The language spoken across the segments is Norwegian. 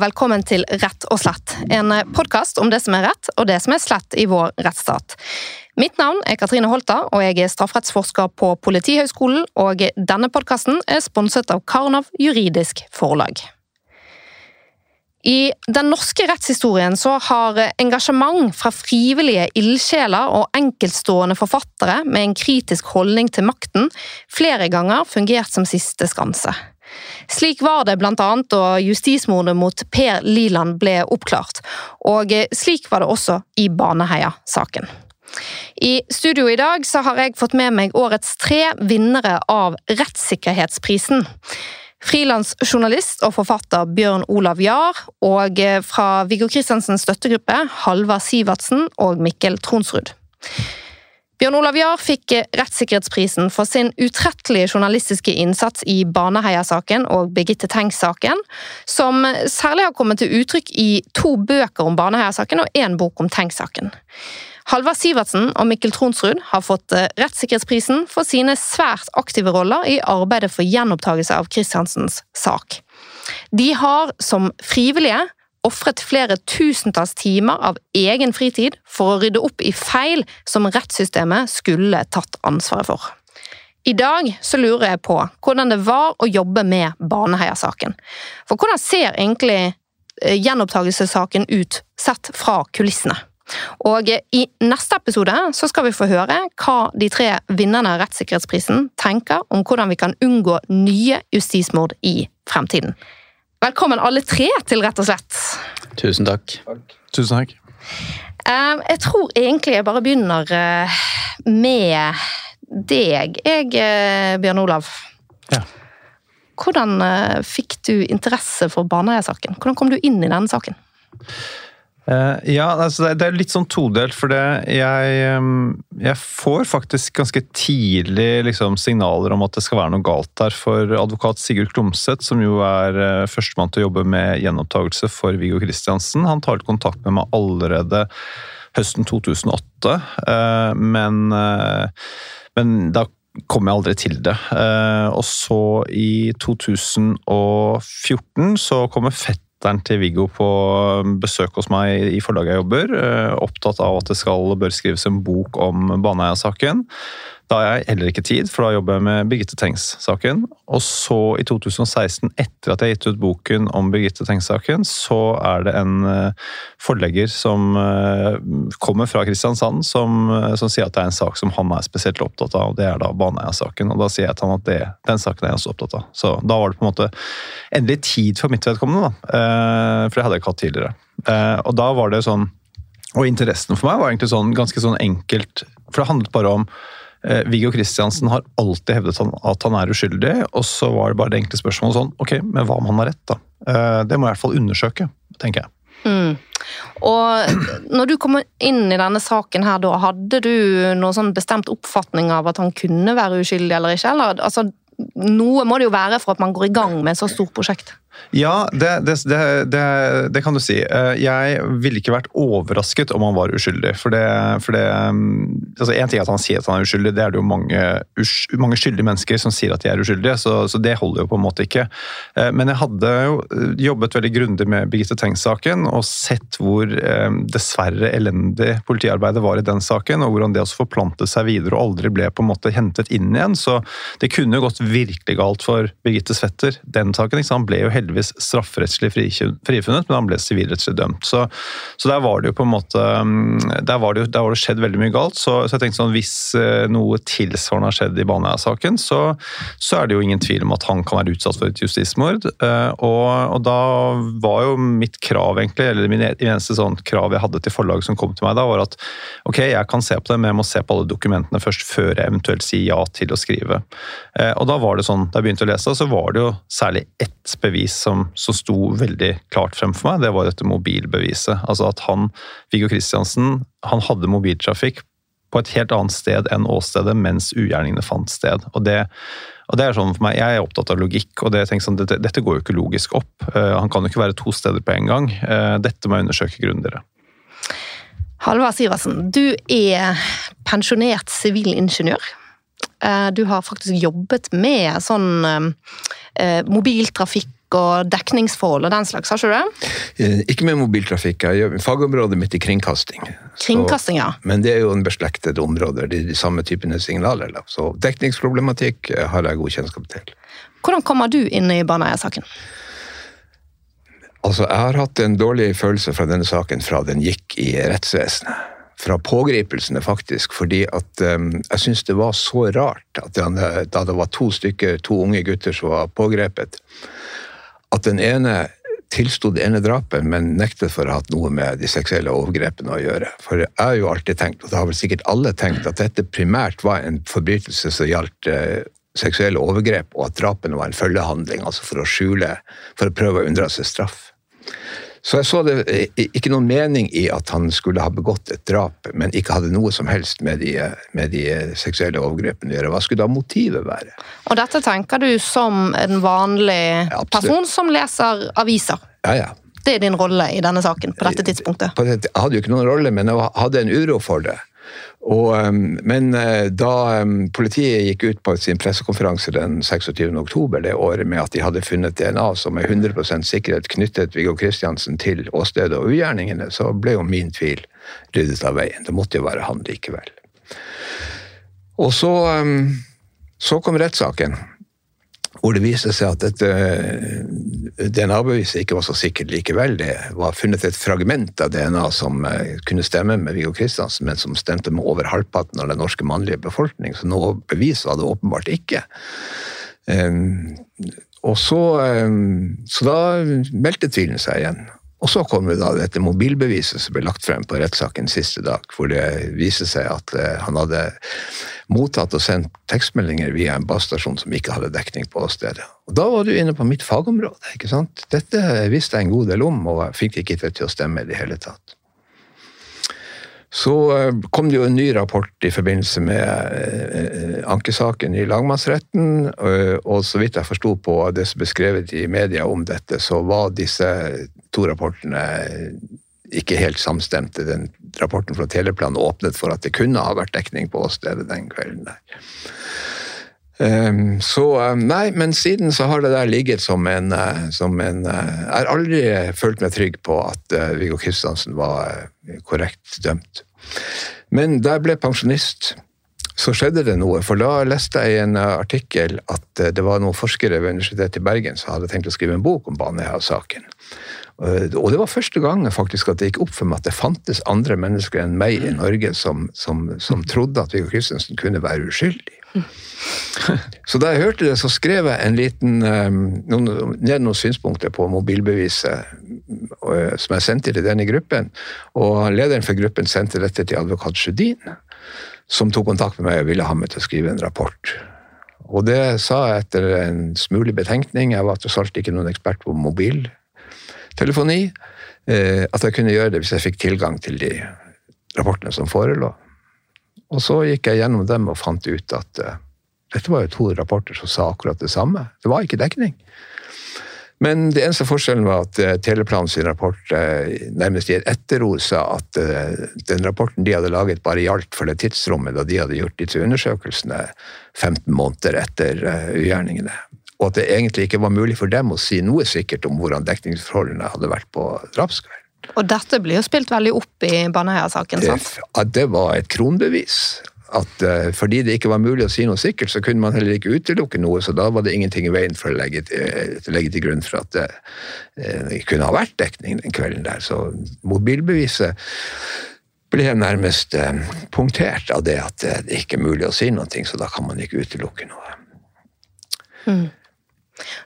velkommen til Rett og slett. En podkast om det som er rett og det som er slett i vår rettsstat. Mitt navn er Katrine Holta, og jeg er strafferettsforsker på Politihøgskolen. Og denne podkasten er sponset av Karnav juridisk forlag. I den norske rettshistorien så har engasjement fra frivillige ildsjeler og enkeltstående forfattere med en kritisk holdning til makten flere ganger fungert som siste skanse. Slik var det annet da justismordet mot Per Liland ble oppklart, og slik var det også i Baneheia-saken. I studio i dag har jeg fått med meg årets tre vinnere av Rettssikkerhetsprisen. Frilansjournalist og forfatter Bjørn Olav Jahr, og fra Viggo Kristiansens støttegruppe Halvard Sivertsen og Mikkel Tronsrud. Bjørn Olav Jahr fikk Rettssikkerhetsprisen for sin utrettelige journalistiske innsats i Baneheia-saken og Birgitte Tengs-saken, som særlig har kommet til uttrykk i to bøker om Baneheia-saken og én bok om Tengs-saken. Halvard Sivertsen og Mikkel Tronsrud har fått Rettssikkerhetsprisen for sine svært aktive roller i arbeidet for gjenopptakelse av Kristiansens sak. De har som frivillige ofret flere tusentalls timer av egen fritid for å rydde opp i feil som rettssystemet skulle tatt ansvaret for. I dag så lurer jeg på hvordan det var å jobbe med Baneheia-saken. For hvordan ser egentlig gjenopptakelsessaken ut sett fra kulissene? Og I neste episode så skal vi få høre hva de tre vinnerne av Rettssikkerhetsprisen tenker om hvordan vi kan unngå nye justismord i fremtiden. Velkommen alle tre til Rett og slett. Tusen takk. takk. Tusen takk. Jeg tror egentlig jeg bare begynner med deg. Jeg, Bjørn Olav. Ja. Hvordan fikk du interesse for Baneheia-saken? Hvordan kom du inn i denne saken? Uh, ja, altså det, er litt sånn todelt, for jeg, jeg får faktisk ganske tidlig liksom, signaler om at det skal være noe galt der. For advokat Sigurd Klomsæt, som jo er uh, førstemann til å jobbe med gjenopptakelse for Viggo Kristiansen, han tar kontakt med meg allerede høsten 2008, uh, men, men da kom jeg aldri til det. og så i 2014 så kommer Fett datteren til Viggo på besøk hos meg i forlaget jeg jobber. Opptatt av at det skal bør skrives en bok om Baneheia-saken. Da har jeg heller ikke tid, for da jobber jeg med Birgitte Tengs-saken. Og så, i 2016, etter at jeg har gitt ut boken om Birgitte Tengs-saken, så er det en forlegger som kommer fra Kristiansand, som, som, sier at det er en sak som han er spesielt opptatt av, og det er da Baneheia-saken. Og da sier jeg til han at det, den saken er jeg også opptatt av. Så da var det på en måte endelig tid for mitt vedkommende, da. For det hadde jeg ikke hatt tidligere. Og da var det sånn Og interessen for meg var egentlig sånn ganske sånn enkelt, for det handlet bare om Viggo Kristiansen har alltid hevdet at han er uskyldig, og så var det bare det enkle spørsmålet sånn Ok, men hva om han har rett, da? Det må jeg i hvert fall undersøke, tenker jeg. Mm. Og når du kom inn i denne saken her, da, hadde du noen sånn bestemt oppfatning av at han kunne være uskyldig eller ikke? Eller, altså, noe må det jo være for at man går i gang med et så stort prosjekt? Ja, det, det, det, det, kan du si. Jeg ville ikke vært overrasket om han var uskyldig. For det, for altså En ting er at han sier at han er uskyldig, det er det jo mange, mange skyldige mennesker som sier at de er uskyldige, så, så, det holder jo på en måte ikke. Men jeg hadde jo jobbet veldig grundig med Birgitte Tengs-saken og sett hvor dessverre elendig politiarbeidet var i den saken, og hvordan det også forplantet seg videre og aldri ble på en måte hentet inn igjen. Så det kunne jo gått virkelig galt for Birgitte Svetter, den saken. Ikke sant? Han ble jo heldigvis strafferettslig frifunnet, men han ble sivilrettslig dømt. Så, så, der var det jo på en måte Der var det, der var det skjedd veldig mye galt. Så, så, jeg tenkte sånn, hvis noe tilsvarende har skjedd i Baneheia-saken, så, så, er det jo ingen tvil om at han kan være utsatt for et justismord. Og, og da var jo mitt krav, egentlig, eller min eneste sånn krav jeg hadde til forlaget som kom til meg da, var at ok, jeg kan se på det, men jeg må se på alle dokumentene først, før jeg eventuelt sier ja til å skrive. Og da var det sånn, da jeg begynte å lese, så var det jo særlig ett bevis som, som sto veldig klart frem for meg, det var dette mobilbeviset. Altså at han, Viggo Kristiansen, han hadde mobiltrafikk på et helt annet sted enn åstedet mens ugjerningene fant sted. Og det, og det er sånn for meg, Jeg er opptatt av logikk, og det sånn, dette, dette, går jo ikke logisk opp. Uh, han kan jo ikke være to steder på en gang. Uh, dette må jeg undersøke grundigere. Halvard Sivertsen, du er pensjonert sivilingeniør. Uh, du har faktisk jobbet med sånn mobiltrafikk og dekningsforhold og den slags, har ikke du det? Eh, Ikke med mobiltrafikk. Jeg gjør fagområdet mitt i kringkasting. Kringkasting, ja. Så, men det er jo en beslektet område. Det er de samme typene signaler. Da. Så dekningsproblematikk eh, har jeg god kjennskap til. Hvordan kommer du inn i Baneheia-saken? Altså, jeg har hatt en dårlig følelse fra denne saken fra den gikk i rettsvesenet. Fra pågripelsene, faktisk. Fordi at um, jeg syns det var så rart at det, da det var to stykker, to unge gutter som var pågrepet, at den ene tilsto det ene drapet, men nektet for å ha hatt noe med de seksuelle overgrepene å gjøre. For jeg har jo alltid tenkt, og det har vel sikkert alle tenkt, at dette primært var en forbrytelse som gjaldt uh, seksuelle overgrep, og at drapene var en følgehandling, altså for å skjule, for å prøve å unndra seg straff. Så jeg så det ikke noen mening i at han skulle ha begått et drap, men ikke hadde noe som helst med de, med de seksuelle overgrepene å gjøre. Hva skulle da motivet være? Og dette tenker du som en vanlig Ja, person som leser aviser? Ja, ja. Det er din rolle i denne saken på dette tidspunktet? Jeg hadde jo ikke noen rolle, men jeg hadde en uro for det. Og, um, men uh, da um, politiet gikk ut på sin pressekonferanse den 26. oktober det året med at de hadde funnet DNA som med 100 sikkerhet knyttet Viggo Kristiansen til åstedet og ugjerningene, så ble jo min tvil ryddet av veien. Det måtte jo være han likevel. Og så, um, så kom rettssaken hvor det viste seg at dette DNA-beviset ikke var så sikkert likevel. Det var funnet et fragment av DNA som eh, kunne stemme med Viggo Kristiansen, men som stemte med over halvparten av den norske mannlige befolkning, så noe bevis var det åpenbart ikke. Um, og så, um, så da meldte tvilen seg igjen. Og så kom det da dette mobilbeviset som ble lagt frem på rettssaken siste dag, hvor det viste seg at uh, han hadde mottatt og sendt tekstmeldinger via en basestasjon som ikke hadde dekning på stedet. Og da var du inne på mitt fagområde. ikke sant? Dette visste jeg en god del om, og jeg fikk ikke det til å stemme i det hele tatt. Så uh, kom det jo en ny rapport i forbindelse med uh, ankesaken i lagmannsretten, uh, og så vidt jeg forsto på det som ble skrevet i media om dette, så var disse to rapportene ikke helt samstemte. Den rapporten fra Teleplan åpnet for at det kunne ha vært dekning på åstedet den kvelden der. Um, så um, Nei, men siden så har det der ligget som en, uh, som en uh, Jeg har aldri følt meg trygg på at Viggo Kristiansen var korrekt dømt. Men da jeg ble pensjonist, så skjedde det noe. For da leste jeg i en artikkel at det var noen forskere ved Universitetet i Bergen som hadde tenkt å skrive en bok om Baneheia-saken. Uh, Og det var første gang faktisk at det gikk opp for meg at det fantes andre mennesker enn meg i Norge som, som, som trodde at Viggo Kristiansen kunne være uskyldig. Så da jeg hørte det, så skrev jeg en liten, um, noen, ned noen synspunkter på mobilbeviset uh, som jeg sendte til denne gruppen. Og lederen for gruppen sendte dette til advokat Sjødin, som tok kontakt med meg og ville ha meg til å skrive en rapport. Og det sa jeg etter en smule betenkning. Jeg var tross alt ikke noen ekspert på mobiltelefoni. Eh, At jeg kunne gjøre det hvis jeg fikk tilgang til de rapportene som forelå. Og så gikk jeg gjennom dem og fant ut at eh, dette var jo to rapporter som sa akkurat det samme. Det var ikke dekning. Men det eneste forskjellen var at eh, Teleplan sin rapport nærmest i et etterord sa at den rapporten de hadde laget, bare gjaldt for det tidsrommet da de hadde gjort disse undersøkelsene 15 måneder etter ugjerningene. Og at det egentlig ikke var mulig for dem å si noe sikkert om hvordan dekningsforholdene hadde vært på drapskvelden. Og dette blir jo spilt veldig opp i Baneheia-saken, sant? at det var et kronbevis. At uh, fordi det ikke var mulig å si noe sikkert, så kunne man heller ikke utelukke noe, så da var det ingenting i veien for å legge til, til, legge til grunn for at det, eh, det kunne ha vært dekning den kvelden der. Så mobilbeviset ble nærmest eh, punktert av det at eh, det ikke er mulig å si noe, så da kan man ikke utelukke noe.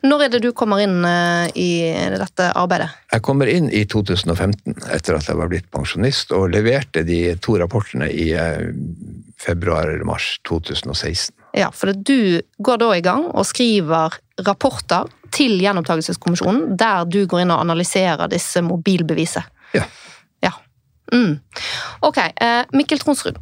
Når er det du kommer inn eh, i dette arbeidet? Jeg kommer inn i 2015 etter at jeg var blitt pensjonist, og leverte de to rapportene i eh, februar eller mars 2016. Ja, for du går da i gang og skriver rapporter til Gjenopptakelseskommisjonen, der du går inn og analyserer disse mobilbeviset. Ja. Ja. Mm. Ok, eh, Mikkel Tronsrud.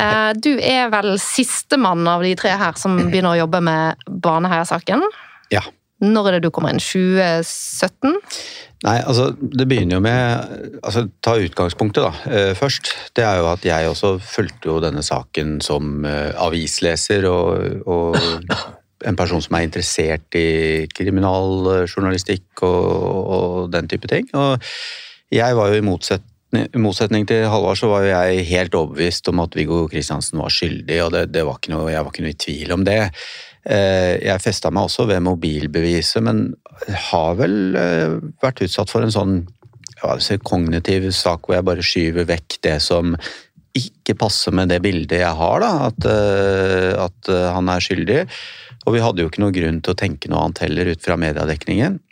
Eh, du er vel sistemann av de tre her som begynner å jobbe med Baneheia-saken. Ja. Når er det du kommer inn? 2017? Nei, altså det begynner jo med altså Ta utgangspunktet da, eh, først. Det er jo at jeg også fulgte jo denne saken som eh, avisleser og, og en person som er interessert i kriminaljournalistikk og, og den type ting. Og jeg var jo i motsetning i motsetning til Halvard så var jo jeg helt overbevist om at Viggo Kristiansen var skyldig, og det, det var noe, jeg var ikke noe i tvil om det. Eh, jeg festa meg også ved mobilbeviset, men har vel eh, vært utsatt for en sånn ja, kognitiv sak hvor jeg bare skyver vekk det som ikke passer med det bildet jeg har, da, at, eh, at han er skyldig. Og vi hadde jo ikke noe grunn til å tenke noe annet heller ut fra mediedekningen.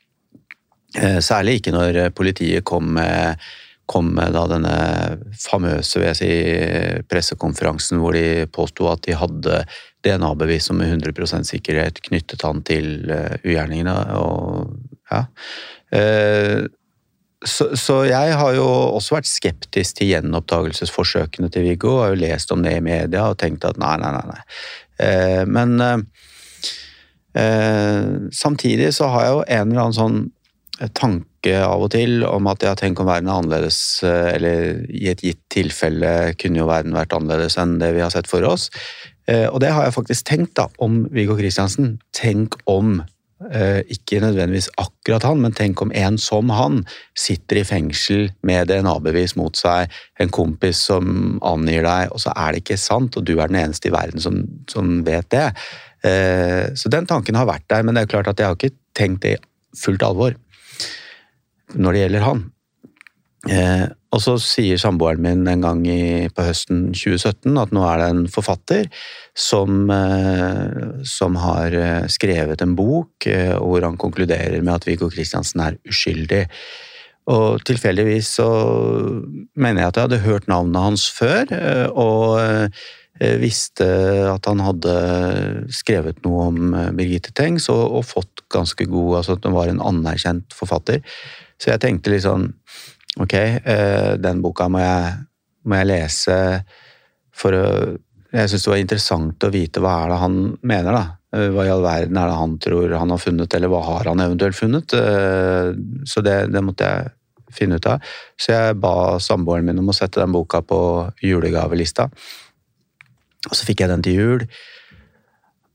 Særlig ikke når politiet kom med kom med da denne famøse vil jeg si, pressekonferansen hvor de påsto at de hadde DNA-bevis som med 100% sikkerhet knyttet han til uh, ugjerningene. Og, ja. Uh, så, så, jeg har jo også vært skeptisk til gjenoppdagelsesforsøkene til Viggo. Har jo lest om det i media og tenkt at nei, nei, nei. nei. Uh, men samtidig så har jeg jo en eller annen sånn tanke av og til om at ja, tenk om verden er annerledes, eh, eller i et gitt tilfelle kunne jo verden vært annerledes enn det vi har sett for oss. Eh, og det har jeg faktisk tenkt da, om Viggo Kristiansen. Tenk om, eh, ikke nødvendigvis akkurat han, men tenk om en som han sitter i fengsel med DNA-bevis mot seg, en kompis som angir deg, og så er det ikke sant, og du er den eneste i verden som, som vet det. Så den tanken har vært der, men det er klart at jeg har ikke tenkt det i fullt alvor når det gjelder han. Eh, og så sier samboeren min en gang i, på høsten 2017 at nå er det en forfatter som, eh, som har eh, skrevet en bok eh, hvor han konkluderer med at Viggo Kristiansen er uskyldig. Og tilfeldigvis så mener jeg at jeg hadde hørt navnet hans før, eh, og eh, visste at han hadde skrevet noe om Birgitte Tengs og, og fått ganske god Altså at han var en anerkjent forfatter. Så jeg tenkte litt sånn Ok, eh, den boka må jeg, må jeg lese for å Jeg syns det var interessant å vite hva er det han mener, da. Eh, hva i all verden er det han tror han har funnet, eller hva har han eventuelt funnet? Eh, så det, det måtte jeg finne ut av. Så jeg ba samboeren min om å sette den boka på julegavelista. Og så fikk jeg den til jul,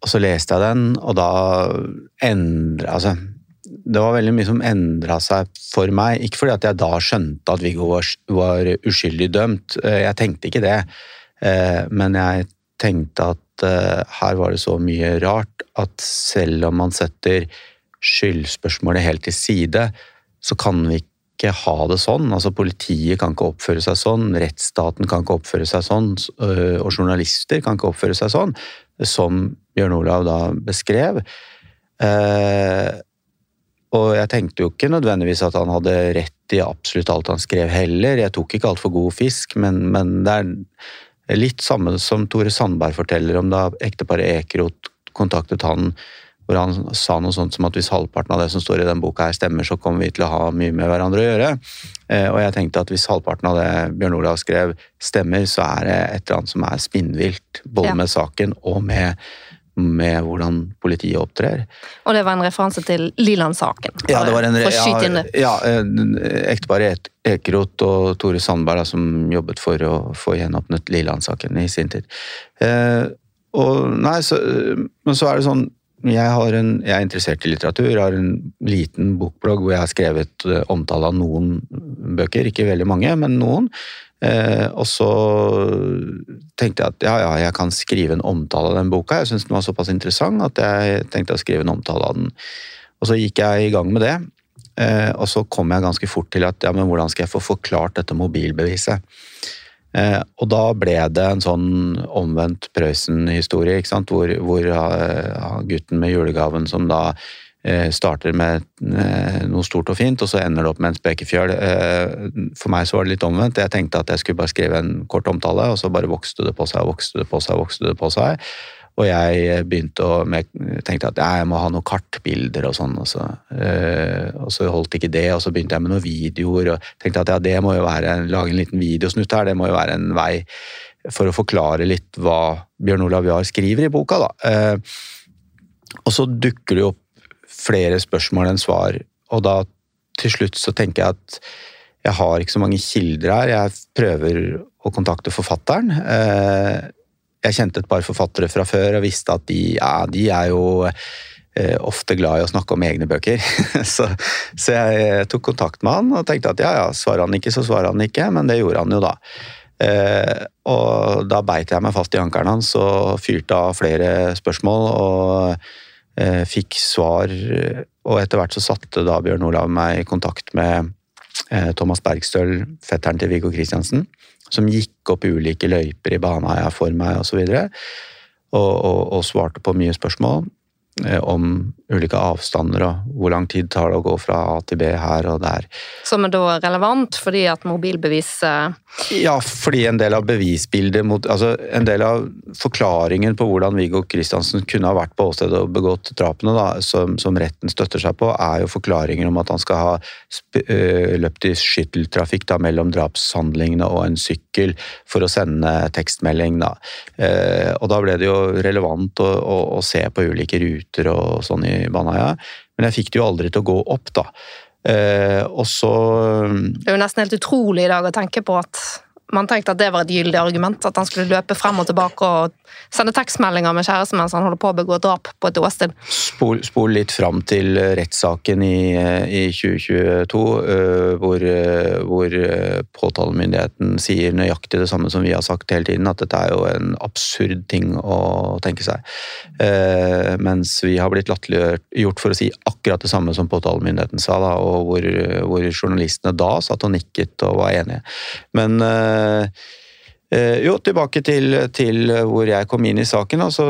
og så leste jeg den, og da endra Altså, det var veldig mye som endra seg for meg. Ikke fordi at jeg da skjønte at Viggo var, var uskyldig dømt, eh, jeg tenkte ikke det. Eh, men jeg tenkte at eh, her var det så mye rart at selv om man setter skyldspørsmålet helt til side, så kan vi ikke ha det sånn. Altså Politiet kan ikke oppføre seg sånn, rettsstaten kan ikke oppføre seg sånn, og journalister kan ikke oppføre seg sånn, som Bjørn Olav da beskrev. Og jeg tenkte jo ikke nødvendigvis at han hadde rett i absolutt alt han skrev heller. Jeg tok ikke altfor god fisk, men, men, det er litt samme som Tore Sandberg forteller om da ekteparet Ekeroth kontaktet han, hvor han sa noe sånt som at hvis halvparten av det som står i den boka her stemmer, så kommer vi til å ha mye med hverandre å gjøre. Eh, og jeg tenkte at hvis halvparten av det Bjørn Olav skrev stemmer, så er det et eller annet som er spinnvilt, både ja. med saken og med med hvordan politiet opptrer. Og det var en referanse til Liland-saken? Ja, det var en ja, ja, ekteparet Ekeroth og Tore Sandberg da, som jobbet for å få gjenåpnet Liland-saken i sin tid. Eh, og nei, så, men så er det sånn jeg, en, jeg, er interessert i litteratur, jeg har en liten bokblogg hvor jeg har skrevet eh, omtale av noen bøker. Ikke veldig mange, men noen. Eh, og så tenkte jeg at ja, ja, jeg kan skrive en omtale av den boka. Jeg syntes den var såpass interessant at jeg tenkte å skrive en omtale av den. Og så gikk jeg i gang med det. Eh, og så kom jeg ganske fort til at ja, men hvordan skal jeg få forklart dette mobilbeviset? Eh, og da ble det en sånn omvendt Prøysen-historie, hvor, hvor ja, gutten med julegaven som da starter med eh, noe stort og fint, og så ender det opp med en spekefjøl. Eh, for meg så var det litt omvendt. Jeg tenkte at jeg skulle bare skrive en kort omtale, og så bare vokste det på seg og vokste det på seg. Vokste det på seg. Og jeg begynte å tenkte at jeg må ha noen kartbilder og sånn. Og så, og så holdt ikke det, og så begynte jeg med noen videoer. og tenkte at ja, det må jo være, lage en liten videosnutt her, det må jo være en vei for å forklare litt hva Bjørn Olav Jahr skriver i boka. da. Og så dukker det jo opp flere spørsmål enn svar. Og da til slutt så tenker jeg at jeg har ikke så mange kilder her. Jeg prøver å kontakte forfatteren. Eh, jeg kjente et par forfattere fra før og visste at de, ja, de er jo eh, ofte glad i å snakke om egne bøker. så, så, jeg tok kontakt med han og tenkte at ja, ja, svarer han ikke, så svarer han ikke, men det gjorde han jo da. Eh, og da beit jeg meg fast i ankelen hans og fyrte av flere spørsmål og fikk svar. Og etter hvert så satte da Bjørn Olav meg i kontakt med eh, Thomas Bergstøl, fetteren til Viggo Kristiansen som gikk opp ulike løyper i Baneheia for meg osv. Og, og, og, og svarte på mye spørsmål eh, om ulike avstander og hvor lang tid tar det å gå fra A til B her og der. Som er da relevant fordi at mobilbevis Ja, fordi en del av bevisbildet mot Altså en del av forklaringen på hvordan Viggo Kristiansen kunne ha vært på åstedet og begått drapene, da, som, som, retten støtter seg på, er jo forklaringer om at han skal ha løpt i skytteltrafikk da, mellom drapshandlingene og en sykkel for å sende tekstmelding. Da. og da ble det jo relevant å, å, å se på ulike ruter og sånn i Baneheia, men jeg fikk det jo aldri til å gå opp, da. Eh, og så Det er jo nesten helt utrolig i dag å tenke på at man tenkte at det var et gyldig argument. At han skulle løpe frem og tilbake og sende tekstmeldinger med kjæresten mens han holder på å begå drap på et åsted. Spol, spol litt fram til rettssaken i, i 2022, uh, hvor, hvor påtalemyndigheten sier nøyaktig det samme som vi har sagt hele tiden, at dette er jo en absurd ting å tenke seg. Mens vi har blitt latterliggjort for å si akkurat det samme som påtalemyndigheten sa, da, og hvor, hvor journalistene da satt og nikket og var enige. Men Eh, jo, tilbake til, til, hvor jeg kom inn i saken. så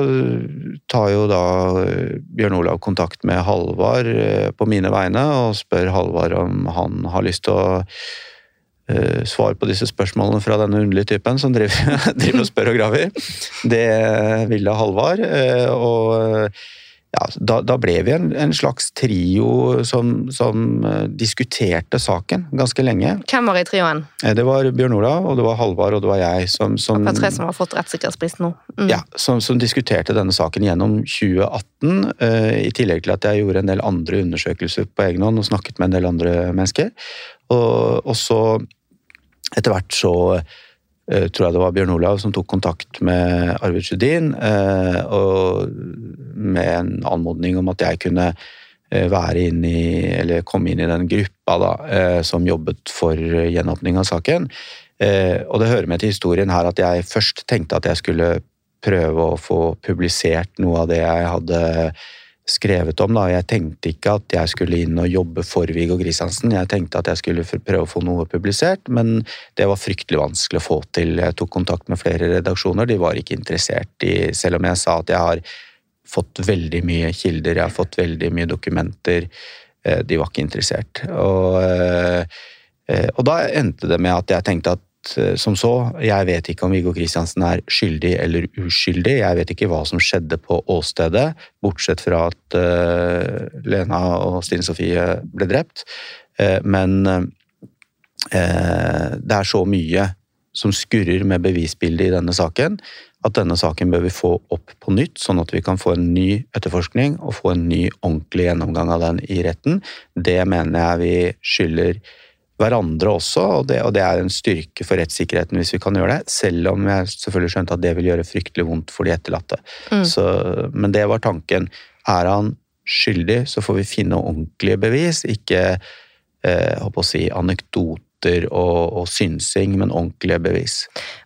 tar jo da eh, Bjørn Olav kontakt med Halvard eh, på mine vegne og spør Halvard om han har lyst til å svare på disse spørsmålene fra denne underlige typen som driver, driver og spør og graver. Det ville Halvard. Og ja, da, da, ble vi en, en slags trio som, som uh, diskuterte saken ganske lenge. Hvem var i trioen? Eh, det var Bjørn Olav, og det var Halvard og det var jeg. Som, som, det tre som har fått rettssikkerhetsprisen nå. Mm. Ja, som, som, diskuterte denne saken gjennom 2018. Uh, eh, I tillegg til at jeg gjorde en del andre undersøkelser på egen hånd og snakket med en del andre mennesker. Og, og så etter hvert så Eh, tror jeg det var Bjørn Olav som tok kontakt med Arvid Sjødin eh, med en anmodning om at jeg kunne eh, være inn i, eller komme inn i den gruppa da, som jobbet for gjenåpning av saken. Og det hører med til historien her at jeg først tenkte at jeg skulle prøve å få publisert noe av det jeg hadde skrevet om. Da. Jeg tenkte ikke at jeg skulle inn og jobbe for Viggo Kristiansen. Jeg tenkte at jeg skulle prøve å få noe publisert, men det var fryktelig vanskelig å få til. Jeg tok kontakt med flere redaksjoner, de var ikke interessert i Selv om jeg sa at jeg har fått veldig mye kilder, jeg har fått veldig mye dokumenter, eh, de var ikke interessert. Og, eh, eh, og da endte det med at jeg tenkte at Eh, som så. Jeg vet ikke om Viggo Kristiansen er skyldig eller uskyldig. Jeg vet ikke hva som skjedde på åstedet, bortsett fra at uh, Lena og Stine Sofie ble drept. Uh, men uh, det er så mye som skurrer med bevisbildet i denne saken, at denne saken bør vi få opp på nytt, sånn at vi kan få en ny etterforskning og få en ny ordentlig gjennomgang av den i retten. Det mener jeg vi skylder hverandre også, og det, og det, er en styrke for rettssikkerheten hvis vi kan gjøre det. Selv om jeg selvfølgelig skjønte at det vil gjøre fryktelig vondt for de etterlatte. Mm. Så, men det var tanken. Er han skyldig, så får vi finne ordentlige bevis, ikke eh, å si, anekdoter og, og, synsing, men ordentlige bevis.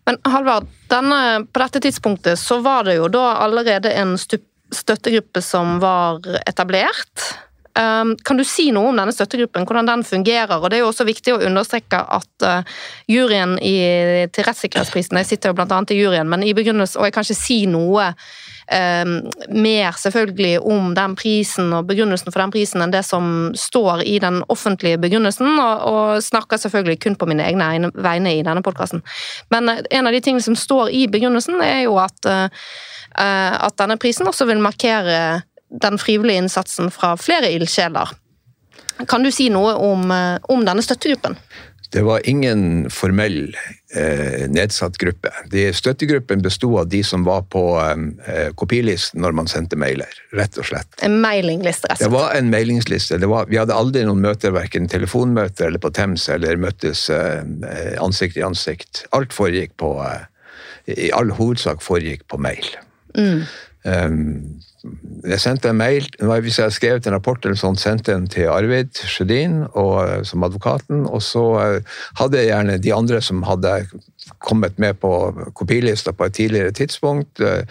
Men Halvard, denne, på dette tidspunktet så var det jo da allerede en støttegruppe som var etablert. Um, kan du si noe om denne støttegruppen, hvordan den fungerer? Og Det er jo også viktig å understreke at uh, juryen i, til rettssikkerhetsprisen Jeg sitter jo annet i juryen, men i begrunnelse, og jeg kan ikke si noe um, mer selvfølgelig om den prisen og begrunnelsen for den prisen enn det som står i den offentlige begrunnelsen, og, og snakker selvfølgelig kun på mine egne vegne i denne podkasten. Men uh, en av de tingene som står i begrunnelsen, er jo at, uh, at denne prisen også vil markere den frivillige innsatsen fra flere ildsjeler. Kan du si noe om, eh, om denne støttegruppen? Det var ingen formell eh, nedsatt gruppe. De, støttegruppen besto av de som var på eh, kopilisten når man sendte mailer. Rett og slett. En mailingliste, rett og slett. Det var en mailingsliste. Var, vi hadde aldri noen møter, verken telefonmøter eller på Tems, eller møttes eh, ansikt i ansikt. Alt foregikk på, eh, i all hovedsak foregikk på mail. Mm. Um, jeg sendte en mail, Hvis jeg hadde skrevet en rapport, eller sånn, sendte den til Arvid Sjødin og, som advokaten, og så uh, hadde jeg gjerne de andre som hadde kommet med på kopilista på et tidligere tidspunkt, uh,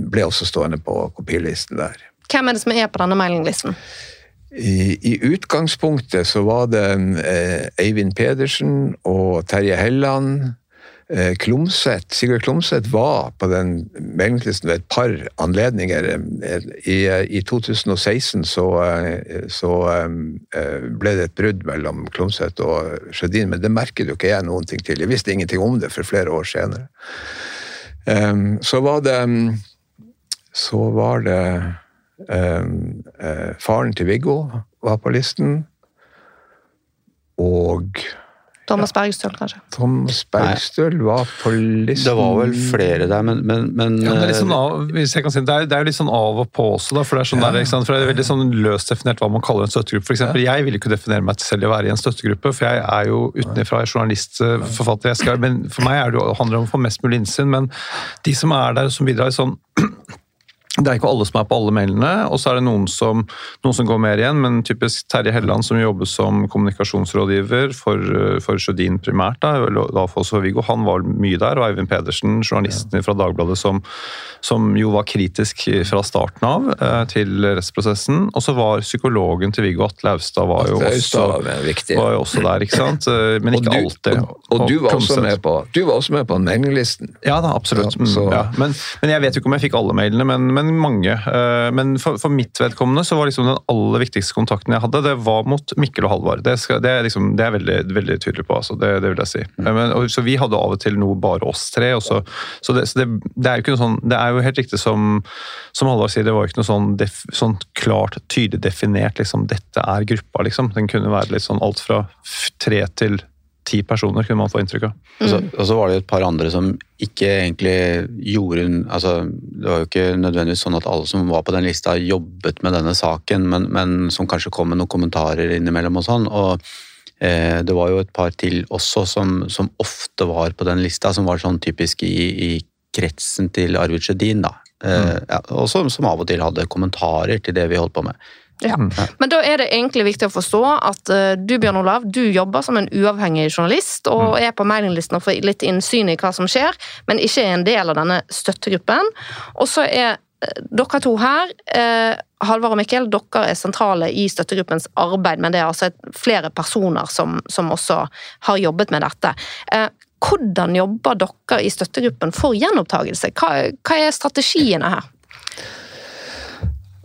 ble også stående på kopilisten der. Hvem er det som er på denne mailinglisten? I, I, utgangspunktet så var det eh, Eivind Pedersen og Terje Helland Eh, Klomsæt, Sigurd Klomsæt var på den meldingslisten ved et par anledninger. I, i 2016 så, eh, så, eh, ble det et brudd mellom Klomsæt og Sjødin, men det merket jo ikke jeg noen ting til. Jeg visste ingenting om det for flere år senere. Så var det Så var det Faren til Viggo var på listen. Og Thomas Bergstøl, kanskje? Thomas Bergstøl var på listen Det var vel flere der, men, men, men ja, det, er litt sånn av, hvis jeg kan si, det, er, det er litt sånn av og på også, da, for det er sånn ja. der, for det er veldig sånn løst definert hva man kaller en støttegruppe. For eksempel, Jeg vil ikke definere meg selv å være i en støttegruppe, for jeg er jo utenfra journalist, forfatter. Jeg skal, men For meg er det jo, handler det om å få mest mulig innsyn, men de som er der som bidrar sånn det er ikke alle som er på alle mailene, og så er det noen som, noen som går mer igjen. Men typisk Terje Helland, som jobber som kommunikasjonsrådgiver for, for Sjødin primært, da, da for Viggo, han var mye der. Og Eivind Pedersen, journalisten fra Dagbladet, som, som jo var kritisk fra starten av eh, til rettsprosessen. Og så var psykologen til Viggo, Atle Austad, var, jo også, var jo også der, ikke sant? Eh, men ikke alltid. Og, og, du, var også på, du var også med på mailinglisten? Ja da, absolutt. Ja, mm, ja. Men, men, jeg vet jo ikke om jeg fikk alle mailene. men, men mange. Eh, men for, for, mitt vedkommende så var liksom den aller viktigste kontakten jeg hadde, det var mot Mikkel og Halvard. Det, skal, det, er, liksom, det er veldig, veldig tydelig på, altså. det, det, vil jeg si. Mm. Men, og, så vi hadde av og til noe bare oss tre. Så, så, det, så det, er jo ikke noe sånn, det er jo helt riktig som, som Halvard sier, det var jo ikke noe sånn, def, sånn klart, tydelig definert liksom, dette er gruppa. liksom. Den kunne være litt sånn alt fra tre til ti personer, kunne man få inntrykk av. Mm. Og, så, og, så, var det et par andre som ikke egentlig gjorde altså, Det var jo ikke nødvendigvis sånn at alle som var på den lista, jobbet med denne saken, men, men som kanskje kom med noen kommentarer innimellom og sånn. og eh, det var jo et par til også som, som, ofte var på den lista, som var sånn typisk i, i kretsen til Arvid Sjødin. da. Eh, mm. ja, og som, som av og til hadde kommentarer til det vi holdt på med. Ja. Mm. Men da er det egentlig viktig å forstå at uh, du Bjørn Olav, du jobber som en uavhengig journalist og mm. er på mailinglisten og får litt innsyn i hva som skjer, men ikke er en del av denne støttegruppen. Og så er uh, dere to her, uh, Halvard og Mikkel, dere er sentrale i støttegruppens arbeid, men det er altså flere personer som, som også har jobbet med dette. Hvordan jobber dere i støttegruppen for gjenopptakelse? Hva, hva er strategiene her?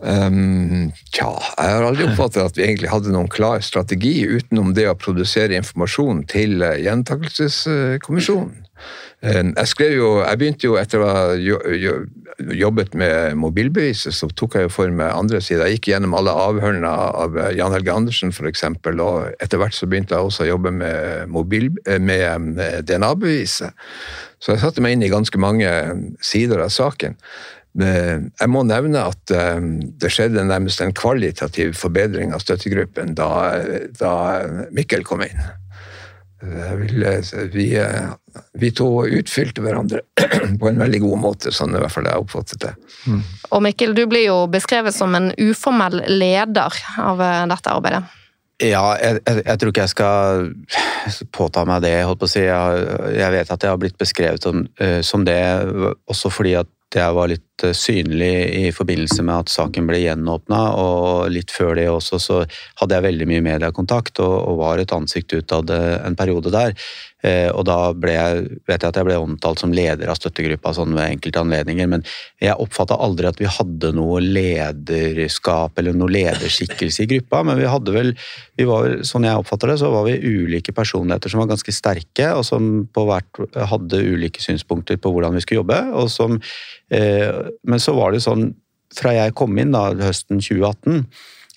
Um, tja, jeg har aldri oppfattet at vi egentlig hadde noen klar strategi utenom det å produsere informasjon til uh, Gjentakelseskommisjonen. Um, jeg skrev jo, jeg begynte jo etter å ha jobbet med mobilbeviset, så tok jeg jo for meg andre sider. Jeg gikk gjennom alle avhørene av eh, Jan Helge Andersen f.eks., og etter hvert så begynte jeg også å jobbe med, eh, med DNA-beviset. Så jeg satte meg inn i ganske mange sider av saken. Jeg må nevne at eh, det skjedde nærmest en kvalitativ forbedring av støttegruppen da, da Mikkel kom inn. Vil, vi, vi, to utfylte hverandre på en veldig god måte, sånn i hvert fall jeg oppfattet det. Mm. Og Mikkel, du blir jo beskrevet som en uformell leder av eh, dette arbeidet. Ja, jeg, jeg, jeg, tror ikke jeg skal påta meg det. holdt på å si. Jeg, jeg vet at jeg har blitt beskrevet som, som det, også fordi at jeg var litt eh, synlig i forbindelse med at saken ble gjenåpna. Og litt før det også så hadde jeg veldig mye mediekontakt og, og var et ansikt utad en periode der. Eh, og da ble jeg, vet jeg at jeg ble omtalt som leder av støttegruppa sånn ved enkelte anledninger, men jeg oppfatta aldri at vi hadde noe lederskap eller noe lederskikkelse i gruppa. Men vi hadde vel, vi var, sånn jeg oppfatter det, så var vi ulike personligheter som var ganske sterke, og som på hvert hadde ulike synspunkter på hvordan vi skulle jobbe. og som Eh, men så var det sånn, fra jeg kom inn da, høsten 2018,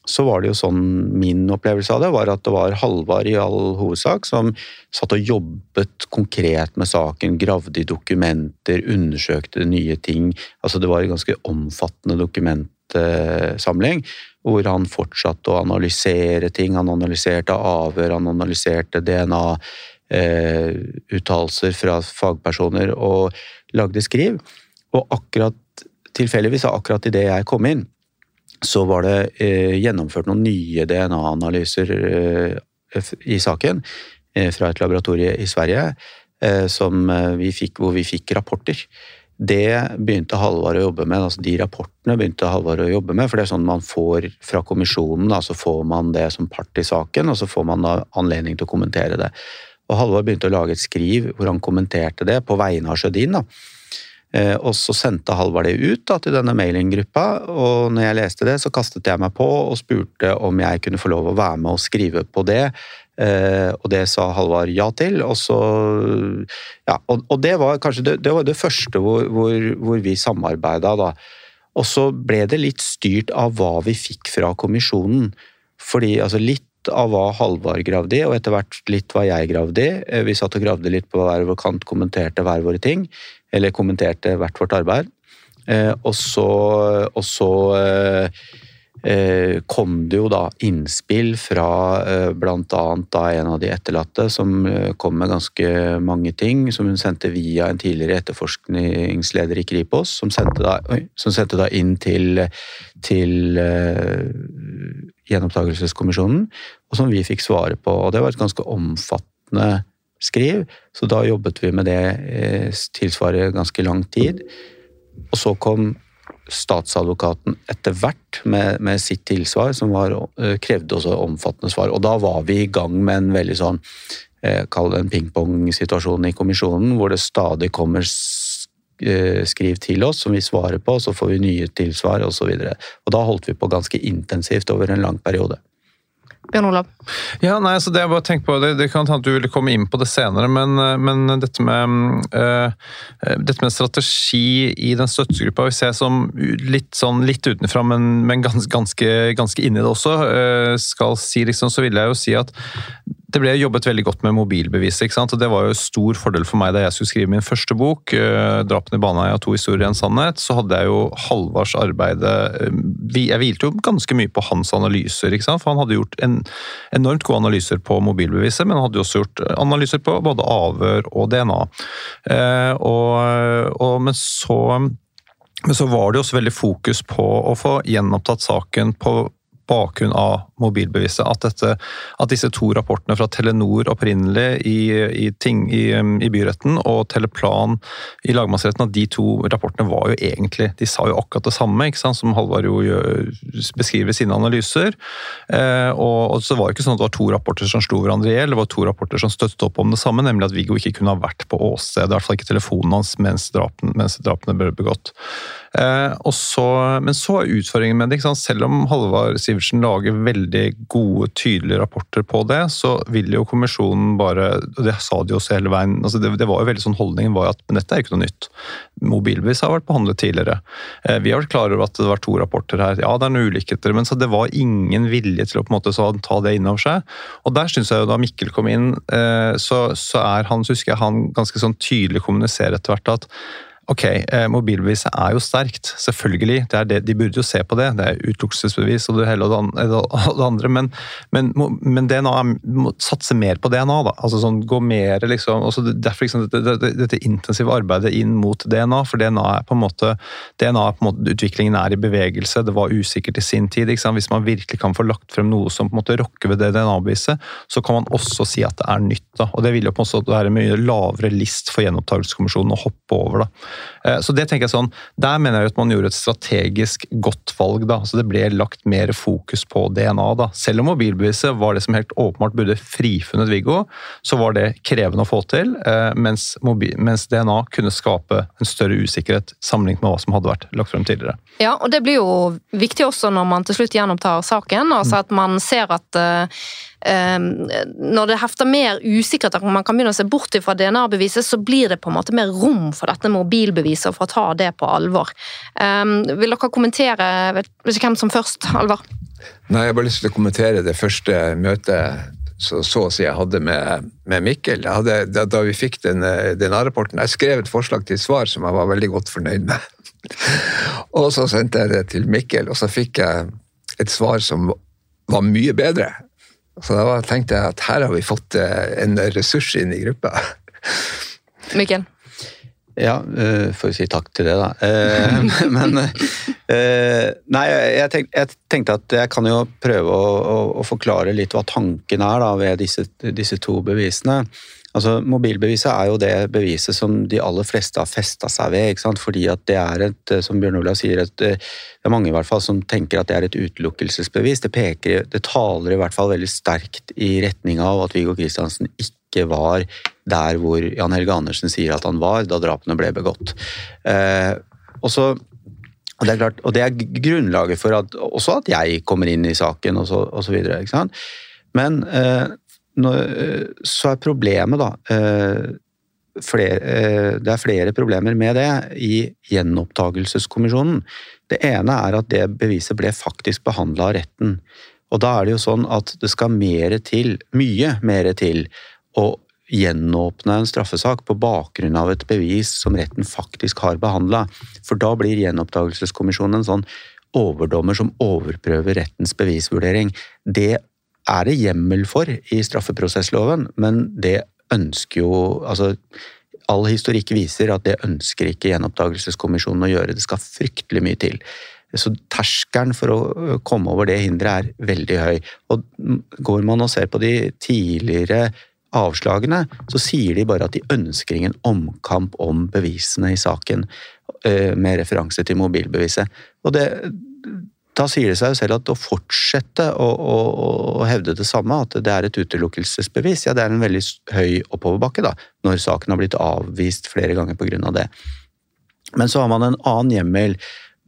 så var det jo sånn min opplevelse av det var at det var Halvard i all hovedsak som satt og jobbet konkret med saken, gravde i dokumenter, undersøkte nye ting. Altså det var en ganske omfattende dokumentsamling hvor han fortsatte å analysere ting. Han analyserte avhør, han analyserte DNA, eh, fra fagpersoner og lagde skriv. Og akkurat tilfeldigvis, akkurat idet jeg kom inn, så var det eh, gjennomført noen nye DNA-analyser eh, i saken eh, fra et laboratorie i Sverige eh, eh, vi fikk, hvor vi fikk rapporter. Det begynte Halvard å jobbe med, altså de rapportene begynte Halvard å jobbe med. For det er sånn man får fra kommisjonen, så får man det som part i saken, og så får man da anledning til å kommentere det. Og Halvard begynte å lage et skriv hvor han kommenterte det på vegne av Sjødin. da. Eh, og så sendte Halvard det ut da, til denne mailinggruppa, og når jeg leste det, så kastet jeg meg på og spurte om jeg kunne få lov å være med og skrive på det, Eh, og det sa Halvard ja til. Og, så, ja, og, det var kanskje det, det, var det første hvor, hvor, hvor vi samarbeida, da. Og så ble det litt styrt av hva vi fikk fra kommisjonen. Fordi altså litt av hva Halvard gravde i, og etter hvert litt hva jeg gravde i. Eh, vi satt og gravde litt på hver vår kant, kommenterte hver våre ting. Eller kommenterte hvert vårt arbeid. Eh, og så, og så Eh, kom det jo da innspill fra eh, bl.a. en av de etterlatte, som eh, kom med ganske mange ting, som hun sendte via en tidligere etterforskningsleder i Kripos, som sendte da, som sendte da inn til, til Gjenopptakelseskommisjonen, og som vi fikk svare på. og Det var et ganske omfattende skriv, så da jobbet vi med det tilsvaret ganske lang tid. Og så kom statsadvokaten etter hvert med, med, sitt tilsvar, som var, eh, krevde også omfattende svar. Og da var vi i gang med en veldig sånn eh, Kall det en pingpong-situasjon i kommisjonen, hvor det stadig kommer eh, skriv til oss som vi svarer på, så får vi nye tilsvar osv. Da holdt vi på ganske intensivt over en lang periode. Bjørn Olav? Ja, nei, så det jeg bare tenker på, det, det kan hende du ville komme inn på det senere, men, eh, men dette, med, uh, dette med strategi i den støttegruppa vi ser som litt, sånn, litt utenfra, men, men ganske, ganske, ganske inni det også, uh, skal si liksom, så vil jeg jo si at det ble jobbet veldig godt med mobilbeviset. ikke sant? Og Det var jo stor fordel for meg da jeg skulle skrive min første bok, uh, 'Drapene i Baneheia to historier i en sannhet'. Så hadde jeg jo Halvards arbeid Jeg hvilte jo ganske mye på hans analyser, ikke sant? for han hadde gjort en enormt gode analyser på mobilbeviset, men han hadde også gjort analyser på både avhør og DNA. Eh, og, og, men så men så var det også veldig fokus på å få gjenopptatt saken på bakgrunn av mobilbeviset. At, dette, at, disse to rapportene fra Telenor opprinnelig i, i, ting, i, i byretten og Teleplan i lagmannsretten, at de to rapportene var jo egentlig De sa jo akkurat det samme, som Halvard jo beskriver i sine analyser. Eh, og, og, så var det ikke sånn at det var to rapporter som slo hverandre i hjel, det var to rapporter som støttet opp om det samme, nemlig at Viggo ikke kunne ha vært på åstedet, i hvert fall ikke telefonen hans mens drapene, mens drapene ble begått. Eh, så, men så er utfordringen med det, selv om Halvard Sivertsen lager veldig gode, tydelige rapporter på det, så vil jo kommisjonen bare og Det sa de også hele veien. Altså det, det, var jo veldig sånn Holdningen var at dette er ikke noe nytt. Mobilbevis har vært behandlet tidligere. Eh, vi har vært klar over at det var to rapporter her. Ja, det er noen ulikheter, men det var ingen vilje til å på en måte så, ta det inn over seg. Og der syns jeg jo da Mikkel kom inn, eh, så, så er han, så husker jeg han ganske sånn tydelig kommuniserer etter hvert at Ok, eh, mobilbeviset er jo sterkt, selvfølgelig. Det det, de burde jo se på det. Det er utelukkelsesbevis og det hele og det andre. Men, men, men DNA må satse mer på DNA. da, altså sånn, gå mer liksom, Altså, Derfor liksom, dette, dette, intensive arbeidet inn mot DNA. For DNA er på en måte, DNA er på en måte, utviklingen er i bevegelse. Det var usikkert i sin tid. Hvis man virkelig kan få lagt frem noe som på en måte rokker ved det DNA-beviset, så kan man også si at det er nytt. da, og Det vil jo på en måte være mye lavere list for gjenopptakelseskommisjonen å hoppe over. da. Eh, så det tenker jeg sånn, Der mener jeg at man gjorde et strategisk godt valg. da, så Det ble lagt mer fokus på DNA. da. Selv om mobilbeviset var det som helt åpenbart burde frifunnet Viggo, så var det krevende å få til, eh, mens, mobil, mens DNA kunne skape en større usikkerhet sammenlignet med hva som hadde vært lagt frem tidligere. Ja, og Det blir jo viktig også når man til slutt gjenopptar saken. altså At man ser at uh, når det hefter mer usikkerhet, og man kan begynne å se bort fra DNA-beviset, så blir det på en måte mer rom for dette mobilbeviset, for å ta det på alvor. Um, vil dere kommentere vet, ikke hvem som først, Alvar? Nei, Jeg har bare lyst til å kommentere det første møtet så, så å si jeg hadde med, med Mikkel. Hadde, da, da, vi fikk DNA-rapporten Jeg skrev et forslag til svar som jeg var veldig godt fornøyd med. og så sendte jeg det til Mikkel, og så fikk jeg et svar som var mye bedre Så da tenkte jeg at her har vi fått eh, en ressurs inn i gruppa. Mikkel? Ja, uh, får si takk til det, da. Uh, men Nei, jeg, tenkte at jeg kan jo prøve å, å, å forklare litt hva tanken er da, ved disse, disse, to bevisene. Altså, Mobilbeviset er jo det beviset som de aller fleste har festa seg ved. ikke sant? Fordi at det er et, som Bjørn Olav sier, et, det er mange i hvert fall som tenker at det er et utelukkelsesbevis. Det, peker, det taler i hvert fall veldig sterkt i retning av at Viggo Kristiansen ikke var der hvor Jan Helge Andersen sier at han var da drapene ble begått. Eh, og, så, og, det er klart, og det er grunnlaget for at, også at jeg kommer inn i saken og så, og så videre. Ikke sant? Men eh, så er problemet, da eh, flere, eh, Det er flere problemer med det i gjenopptakelseskommisjonen. Det ene er at det beviset ble faktisk behandla av retten. Og da er det jo sånn at det skal mere til, mye mer til, å gjenåpne en straffesak på bakgrunn av et bevis som retten faktisk har behandla. For da blir gjenopptakelseskommisjonen en sånn overdommer som overprøver rettens bevisvurdering. Det er det hjemmel for i straffeprosessloven, men det ønsker jo altså All historikk viser at det ønsker ikke gjenopptakelseskommisjonen å gjøre. Det skal fryktelig mye til. Så terskelen for å komme over det hinderet er veldig høy. Og Går man og ser på de tidligere avslagene, så sier de bare at de ønsker ingen omkamp om bevisene i saken, med referanse til mobilbeviset. Og det, da sier det seg jo selv at å fortsette å, å, å, hevde det samme, at det er et utelukkelsesbevis, ja, det er en veldig høy oppoverbakke, da, når saken har blitt avvist flere ganger pga. det. Men så har man en annen hjemmel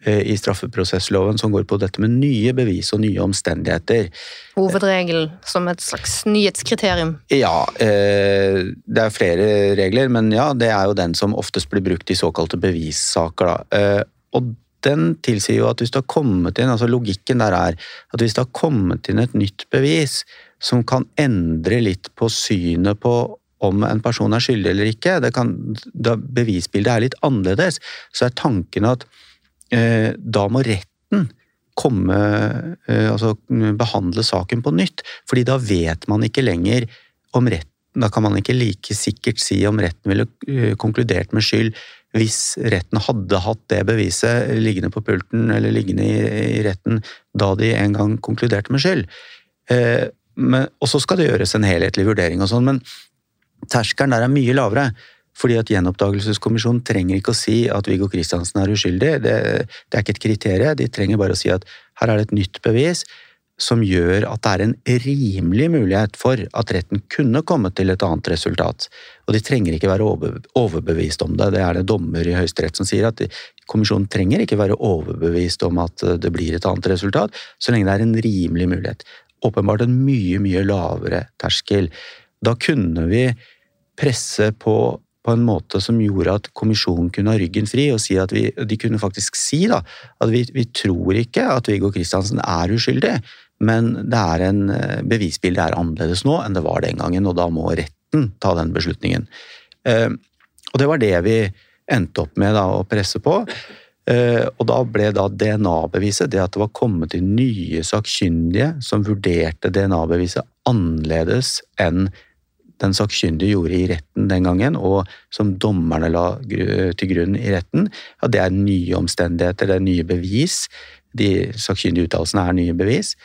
Eh, i straffeprosessloven som går på dette med nye bevis og nye omstendigheter. Hovedregel som et slags nyhetskriterium? Ja, eh, det er flere regler, men ja, det er jo den som oftest blir brukt i såkalte bevissaker. Da. Eh, og den tilsier jo at hvis det har kommet inn, altså logikken der er at hvis det har kommet inn et nytt bevis som kan endre litt på synet på om en person er skyldig eller ikke, kan, da bevisbildet er litt annerledes, så er tanken at Eh, da må retten komme, eh, altså behandle saken på nytt. fordi da vet man ikke lenger om retten Da kan man ikke like sikkert si om retten ville eh, konkludert med skyld hvis retten hadde hatt det beviset liggende på pulten eller liggende i, retten da de en gang konkluderte med skyld. og så skal det gjøres en helhetlig vurdering og sånn, men terskelen der er mye lavere. Fordi at Gjenoppdagelseskommisjonen trenger ikke å si at Viggo Kristiansen er uskyldig. Det, det, er ikke et kriterium. De trenger bare å si at her er det et nytt bevis som gjør at det er en rimelig mulighet for at retten kunne kommet til et annet resultat. Og de trenger ikke være overbevist om det. Det er det dommer i Høyesterett som sier, at kommisjonen trenger ikke være overbevist om at det blir et annet resultat, så lenge det er en rimelig mulighet. Åpenbart en mye, mye lavere terskel. Da kunne vi presse på på en måte som gjorde at kommisjonen kunne ha ryggen fri og si at vi, de kunne faktisk si da, at vi, vi tror ikke at Viggo Kristiansen er uskyldig, men det er en, bevisbilde bevisbildet er annerledes nå enn det var den gangen, og da må retten ta den beslutningen. Eh, og det var det vi endte opp med da, å presse på. Eh, og da ble da DNA-beviset, det at det var kommet inn nye sakkyndige som vurderte DNA-beviset annerledes enn den sakkyndige gjorde i retten den gangen, og som dommerne la til grunn i retten, at det er nye omstendigheter, det er nye bevis. De sakkyndige uttalelsene er nye bevis.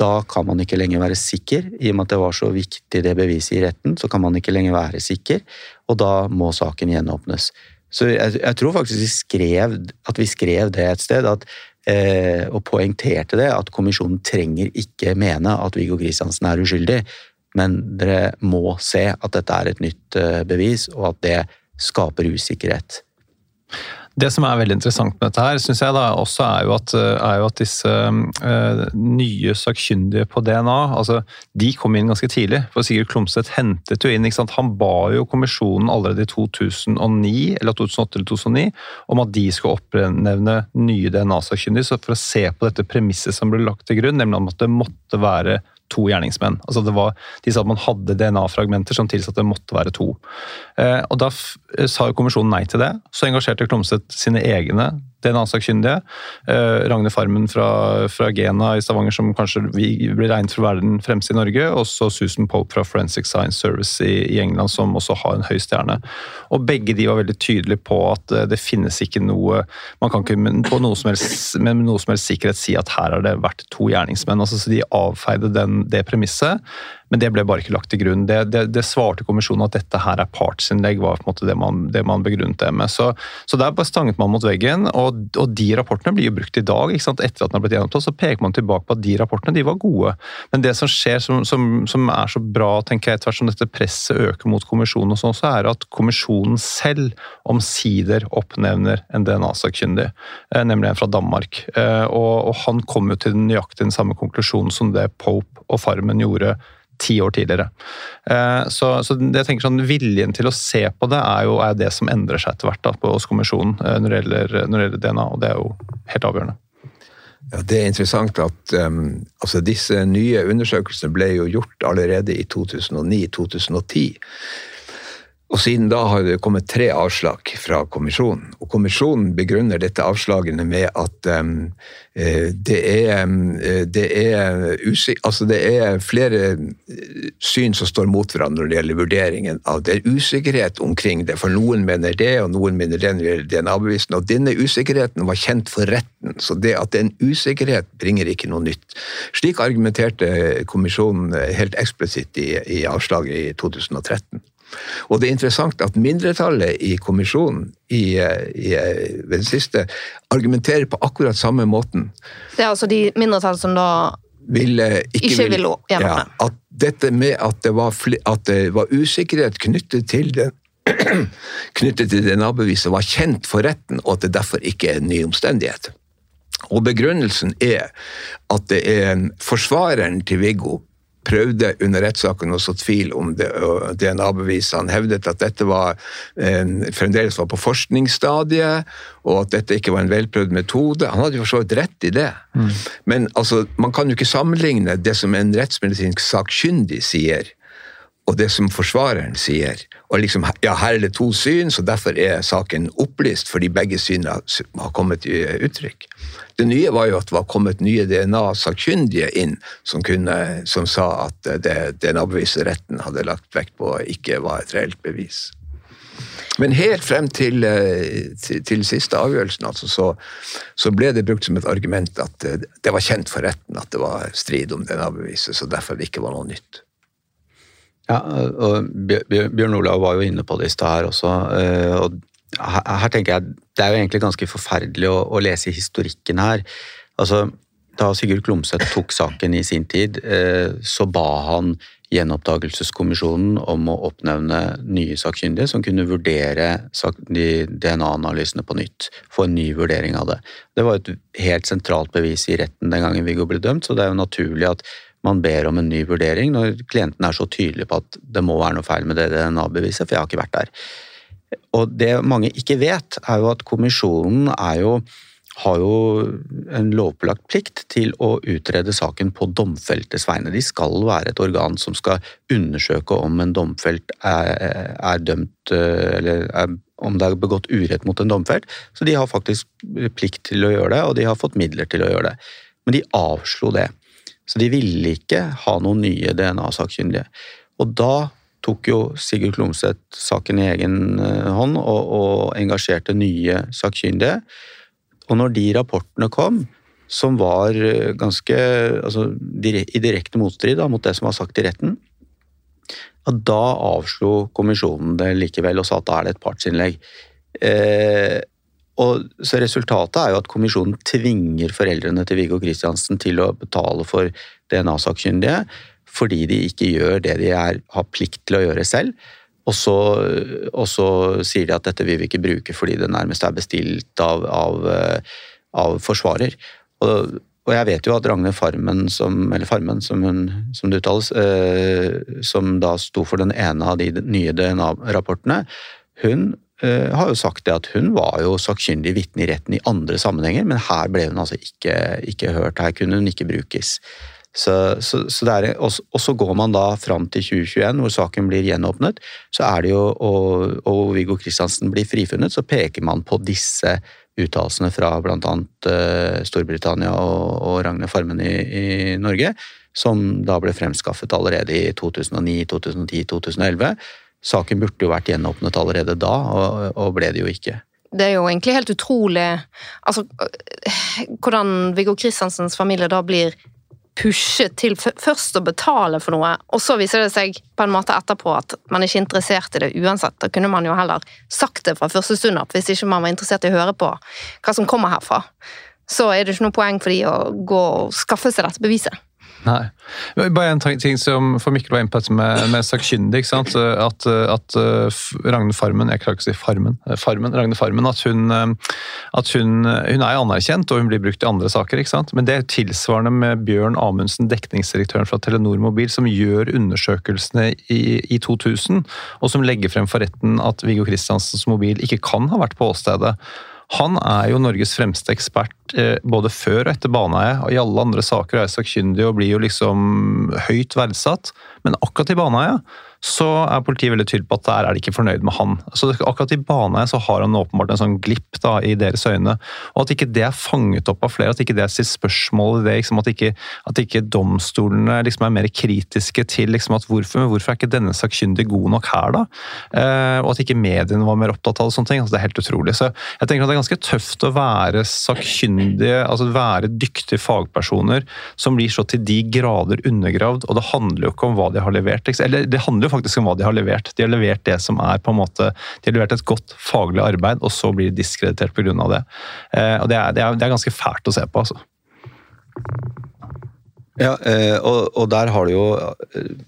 Da kan man ikke lenger være sikker. I og med at det var så viktig det beviset i retten, så kan man ikke lenger være sikker, og da må saken gjenåpnes. Så jeg, jeg tror faktisk vi skrev, at vi skrev det et sted, at, eh, og poengterte det, at kommisjonen trenger ikke mene at Viggo Kristiansen er uskyldig men dere må se at dette er et nytt eh, bevis, og at det skaper usikkerhet. Det som er veldig interessant med dette, her, synes jeg da, også er jo at, eh, er jo at disse uh, nye sakkyndige på DNA altså, de kom inn ganske tidlig. for Sigurd Klomsæt hentet jo inn ikke sant? Han ba jo kommisjonen allerede i 2009 eller 2008 eller 2009 om at de skulle oppnevne nye DNA-sakkyndige for å se på dette premisset som ble lagt til grunn, nemlig at det måtte være to gjerningsmenn. Altså det var, de sa at man hadde DNA-fragmenter som tilsa at det måtte være to. Eh, og Da sa jo kommisjonen nei til det. Så engasjerte Klomsæt sine egne DNA-sakkyndige. Eh, Ragne Farmen fra, fra, Gena i Stavanger, som kanskje blir regnet for å være den fremste i Norge. Og så Susan Pope fra Forensic Science Service i, i, England, som også har en høy stjerne. Og Begge de var veldig tydelige på at eh, det finnes ikke noe Man kan ikke på noe som helst, med noe som helst sikkerhet si at her har det vært to gjerningsmenn. Altså, så De avfeide den, det premisset. Men det ble bare ikke lagt til grunn. Det, det, det svarte kommisjonen at dette her er partsinnlegg, var på en måte det man, det man begrunnet det med. Så, så der bare stanget man mot veggen, og, og, de rapportene blir jo brukt i dag. Etter at den har blitt gjennomtatt, så peker man tilbake på at de rapportene de var gode. Men det som skjer, som, som, som er så bra, tenker jeg, etter hvert som dette presset øker mot kommisjonen, og sånn, så er at kommisjonen selv omsider oppnevner en DNA-sakkyndig, eh, nemlig en fra Danmark. Eh, og, og han kom jo til nøyaktig den samme konklusjonen som det Pope og Farmen gjorde ti år tidligere. Eh, så, så jeg tenker sånn, Viljen til å se på det er jo er det som endrer seg etter hvert da, på, hos kommisjonen eh, når det, gjelder, når det, gjelder, DNA, og det er jo helt avgjørende. Ja, Det er interessant at um, altså disse nye undersøkelsene ble jo gjort allerede i 2009-2010. Og Siden da har det kommet tre avslag fra kommisjonen. Og Kommisjonen begrunner dette avslagene med at um, det, er, det, er altså det er flere syn som står mot hverandre når det gjelder vurderingen av det. er usikkerhet omkring det, for noen mener det, og noen mener det når det gjelder DNA-bevisene. Og denne usikkerheten var kjent for retten, så det at det er en usikkerhet, bringer ikke noe nytt. Slik argumenterte kommisjonen helt eksplisitt i, i avslaget i 2013. Og det er interessant at mindretallet i kommisjonen i, i, ved det siste argumenterer på akkurat samme måten. Det er altså de mindretall som da vil, ikke, ikke vil, vil ja, At dette med at det var, at det var usikkerhet knyttet til den knyttet til DNA-beviset var kjent for retten, og at det derfor ikke er en ny omstendighet. Og Begrunnelsen er at det er forsvareren til Viggo prøvde under rettssaken å så tvil om DNA-beviset. Han hevdet at dette var, fremdeles var på forskningsstadiet, og at dette ikke var en velprøvd metode. Han hadde jo for så vidt rett i det. Mm. Men altså, man kan jo ikke sammenligne det som en rettsmedisinsk sakkyndig sier, og det som forsvareren sier. Og liksom, ja, Her er det to syn, så derfor er saken opplyst, fordi begge syn har kommet i uttrykk. Det nye var jo at det var kommet nye DNA-sakkyndige inn som, kunne, som sa at det DNA-beviset retten hadde lagt vekt på, ikke var et reelt bevis. Men helt frem til, eh, til, til siste avgjørelsen altså, så, så, ble det brukt som et argument at eh, det var kjent for retten at det var strid om DNA-beviset, så derfor det ikke var noe nytt. Ja, og Bjørn Olav var jo inne på det i stad her også. Eh, og her, tenker jeg Det er jo egentlig ganske forferdelig å, å lese historikken her. Altså, Da Sigurd Klomsæt tok saken i sin tid, eh, så ba han Gjenoppdagelseskommisjonen om å oppnevne nye sakkyndige som kunne vurdere DNA-analysene på nytt. Få en ny vurdering av det. Det var et helt sentralt bevis i retten den gangen Viggo ble dømt, så det er jo naturlig at man ber om en ny vurdering når klienten er så tydelig på at det må være noe feil med det DNA-beviset, for jeg har ikke vært der. Og det mange ikke vet, er jo at kommisjonen jo, har jo en lovpålagt plikt til å utrede saken på domfeltes vegne. De skal være et organ som skal undersøke om en domfelt er, er dømt eller er, om det er begått urett mot en domfelt. Så de har faktisk plikt til å gjøre det, og de har fått midler til å gjøre det. Men de avslo det. Så de ville ikke ha noen nye DNA-sakkyndige. Og da tok jo Sigurd Klomsæt saken i egen eh, hånd og, og engasjerte nye sakkyndige. Og når de rapportene kom, som var eh, ganske altså, i direkte motstrid da, mot det som var sagt i retten, da avslo kommisjonen det likevel og sa at da er det et partsinnlegg. Eh, og så Resultatet er jo at kommisjonen tvinger foreldrene til Viggo Kristiansen til å betale for DNA-sakkyndige fordi de ikke gjør det de er, har plikt til å gjøre selv. Og så, og så, sier de at dette vil vi ikke bruke fordi det nærmest er bestilt av, av, av forsvarer. Og, og, jeg vet jo at Ragne Farmen, som, eller Farmen, som, hun, som det uttales, eh, som da sto for den ene av de nye DNA-rapportene, hun eh, har jo sagt det at hun var jo sakkyndig vitne i retten i andre sammenhenger, men her ble hun altså ikke, ikke hørt. Her kunne hun ikke brukes. Så, så, så er, og, og, så går man da fram til 2021, hvor saken blir gjenåpnet. så er det jo, Og, og Viggo Kristiansen blir frifunnet, så peker man på disse uttalelsene fra bl.a. Storbritannia og, og Ragne Farmen i, i Norge, som da ble fremskaffet allerede i 2009, 2010, 2011. Saken burde jo vært gjenåpnet allerede da, og, og ble det jo ikke. Det er jo egentlig helt utrolig altså, hvordan Viggo Kristiansens familie da blir pushet til først å betale for noe, og så viser det seg på en måte etterpå at man ikke er interessert i det uansett. Da kunne man jo heller sagt det fra første stund opp, hvis ikke man var interessert i å høre på hva som kommer herfra. Så er det ikke noe poeng for de å gå og skaffe seg dette beviset. Nei. Bare en ting som for Mikkel var inne på dette med, med sakkyndig. At, at Ragne Farmen Jeg klarer ikke å si Farmen. Farmen Ragne Farmen, at, hun, at hun, hun, er anerkjent og hun blir brukt i andre saker. ikke sant? Men det er tilsvarende med Bjørn Amundsen, dekningsdirektøren fra Telenor Mobil, som gjør undersøkelsene i, i 2000, og som legger frem for retten at Viggo Kristiansens mobil ikke kan ha vært på åstedet. Han er jo Norges fremste ekspert eh, både før og etter Baneheia, og i alle andre saker er jeg sakkyndig og blir jo liksom høyt verdsatt. Men akkurat i Baneheia så er politiet veldig tydelig på at der er de ikke fornøyd med han. Så Akkurat i Baneheia så har han åpenbart en sånn glipp da, i deres øyne. Og At ikke det er fanget opp av flere, at ikke det er sitt spørsmål i det, liksom, at, ikke, at ikke domstolene liksom er mer kritiske til liksom, at hvorfor, hvorfor er ikke denne sakkyndig god nok her, da? Eh, og at ikke mediene var mer opptatt av det. sånne ting, altså, Det er helt utrolig. Så jeg tenker at Det er ganske tøft å være sakkyndige, altså være dyktige fagpersoner som blir så til de grader undergravd. Og det handler jo ikke om hva de har levert. Eller det handler jo faktisk om hva de har levert. De har levert det som er på en måte, de har levert et godt faglig arbeid, og så blir de diskreditert pga. det. Eh, og det er, det, er, det er, ganske fælt å se på, altså. Ja, eh, og, og, der har du jo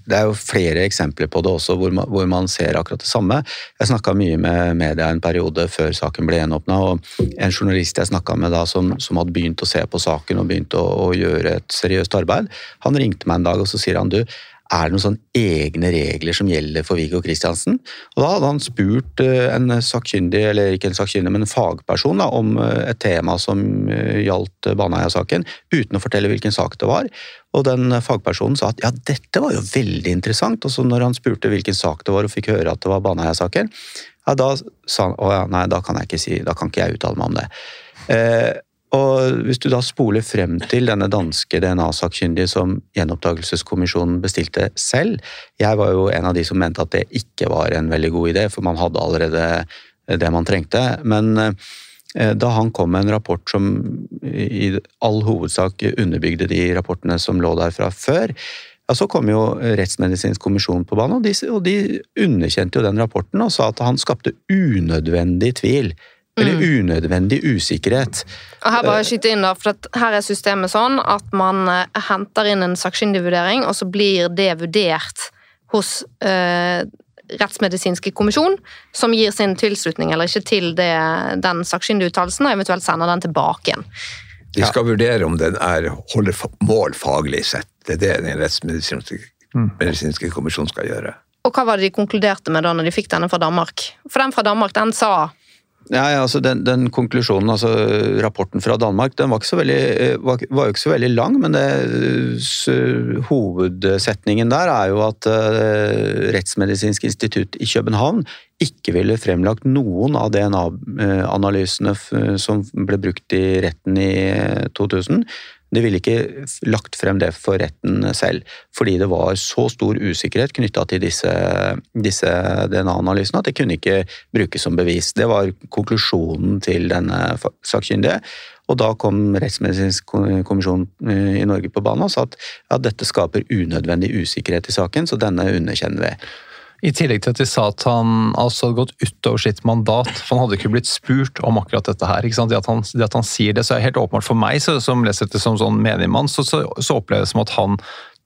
Det er jo flere eksempler på det også, hvor man, hvor man ser akkurat det samme. Jeg snakka mye med media en periode før saken ble gjenåpna, og en journalist jeg snakka med da som, som, hadde begynt å se på saken og begynt å, å gjøre et seriøst arbeid, han ringte meg en dag og så sier han du, er det noen sånne egne regler som gjelder for Viggo Kristiansen? Og Da hadde han spurt eh, en sakkyndig, eller ikke en sakkyndig, men en fagperson da, om eh, et tema som eh, gjaldt Baneheia-saken, uten å fortelle hvilken sak det var. Og den fagpersonen sa at ja, dette var jo veldig interessant. Og så når han spurte hvilken sak det var og fikk høre at det var Baneheia-saken, ja, da sa han å ja, nei, da kan jeg ikke si, da kan ikke jeg uttale meg om det. Eh, og Hvis du da spoler frem til denne danske DNA-sakkyndige som gjenopptakelseskommisjonen bestilte selv Jeg var jo en av de som mente at det ikke var en veldig god idé, for man hadde allerede det man trengte. Men eh, da han kom med en rapport som i all hovedsak underbygde de rapportene som lå der fra før, ja, Så kom jo Rettsmedisinsk kommisjon på banen, og de, og de underkjente jo den rapporten og sa at han skapte unødvendig tvil eller mm. unødvendig usikkerhet. Og her bare skyte inn da, for her er systemet sånn at man uh, henter inn en sakkyndig vurdering, og så blir det vurdert hos uh, rettsmedisinske kommisjon, som gir sin tilslutning eller ikke til det, den sakkyndige uttalelsen, og eventuelt sender den tilbake igjen. De skal ja. vurdere om den er, holder mål faglig sett. Det er det den rettsmedisinske mm. kommisjonen skal gjøre. Og hva var det de konkluderte med da når de fikk denne fra Danmark? For den fra Danmark den sa ja, ja, altså den, den, konklusjonen, altså Rapporten fra Danmark den var, ikke så veldig, eh, var, var ikke så veldig lang, men det, hovedsetningen der er jo at uh, Rettsmedisinsk institutt i København ikke ville fremlagt noen av DNA-analysene som ble brukt i retten i 2000. De ville ikke lagt frem det for retten selv, fordi det var så stor usikkerhet knytta til disse, disse DNA-analysene at det kunne ikke brukes som bevis. Det var konklusjonen til denne sakkyndige. Og da kom Rettsmedisinsk kommisjon eh, i Norge på banen og sa at ja, dette skaper unødvendig usikkerhet i saken, så denne underkjenner vi. I tillegg til at de sa at han altså hadde gått utover sitt mandat. for Han hadde ikke blitt spurt om akkurat dette her. Det at han, det at han sier det, så er helt åpenbart for meg så, som leser dette som sånn menigmann, så, så, så oppleves det som at han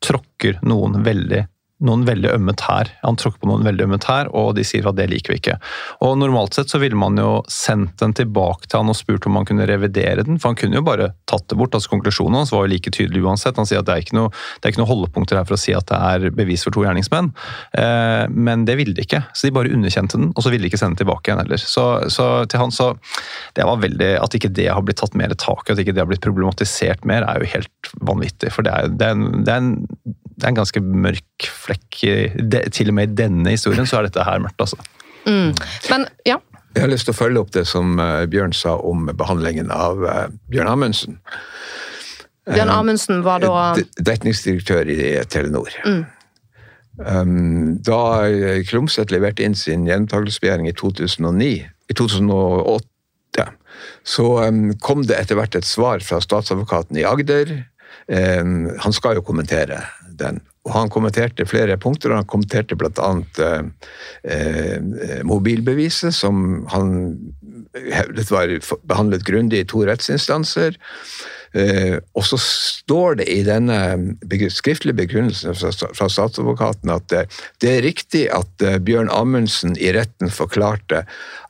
tråkker noen veldig noen veldig ømme tær. Han tråkker på noen veldig ømme tær, og de sier at det liker vi ikke. Og Normalt sett så ville man jo sendt den tilbake til han og spurt om han kunne revidere den, for han kunne jo bare tatt det bort. altså Konklusjonen hans var jo like tydelig uansett. Han sier at det er ikke noe, ikke noe holdepunkter her for å si at det er bevis for to gjerningsmenn. Eh, men det ville de ikke, så de bare underkjente den, og så ville de ikke sende den tilbake igjen heller. Så, så til han så det var veldig, At ikke det har blitt tatt mer tak i, at ikke det har blitt problematisert mer, er jo helt vanvittig. For det er, det er, en, det er en det er en ganske mørk flekk. De, til og med i denne historien så er dette her mørkt, altså. Mm. Men, ja. Jeg har lyst til å følge opp det som eh, Bjørn sa om behandlingen av eh, Bjørn Amundsen. Bjørn Amundsen var da Dekningsdirektør i Telenor. Mm. Um, da Klumset leverte inn sin gjenopptakelsesbegjæring i 2009, i 2008, så um, kom det etter hvert et svar fra statsadvokaten i Agder. Um, han skal jo kommentere den. Og han kommenterte flere punkter, og han kommenterte bl.a. Uh, eh, mobilbeviset, som han hevdet var behandlet grundig i to rettsinstanser. Eh, og så står det i denne skriftlige begrunnelsen fra, statsadvokaten at det, det er riktig at eh, Bjørn Amundsen i retten forklarte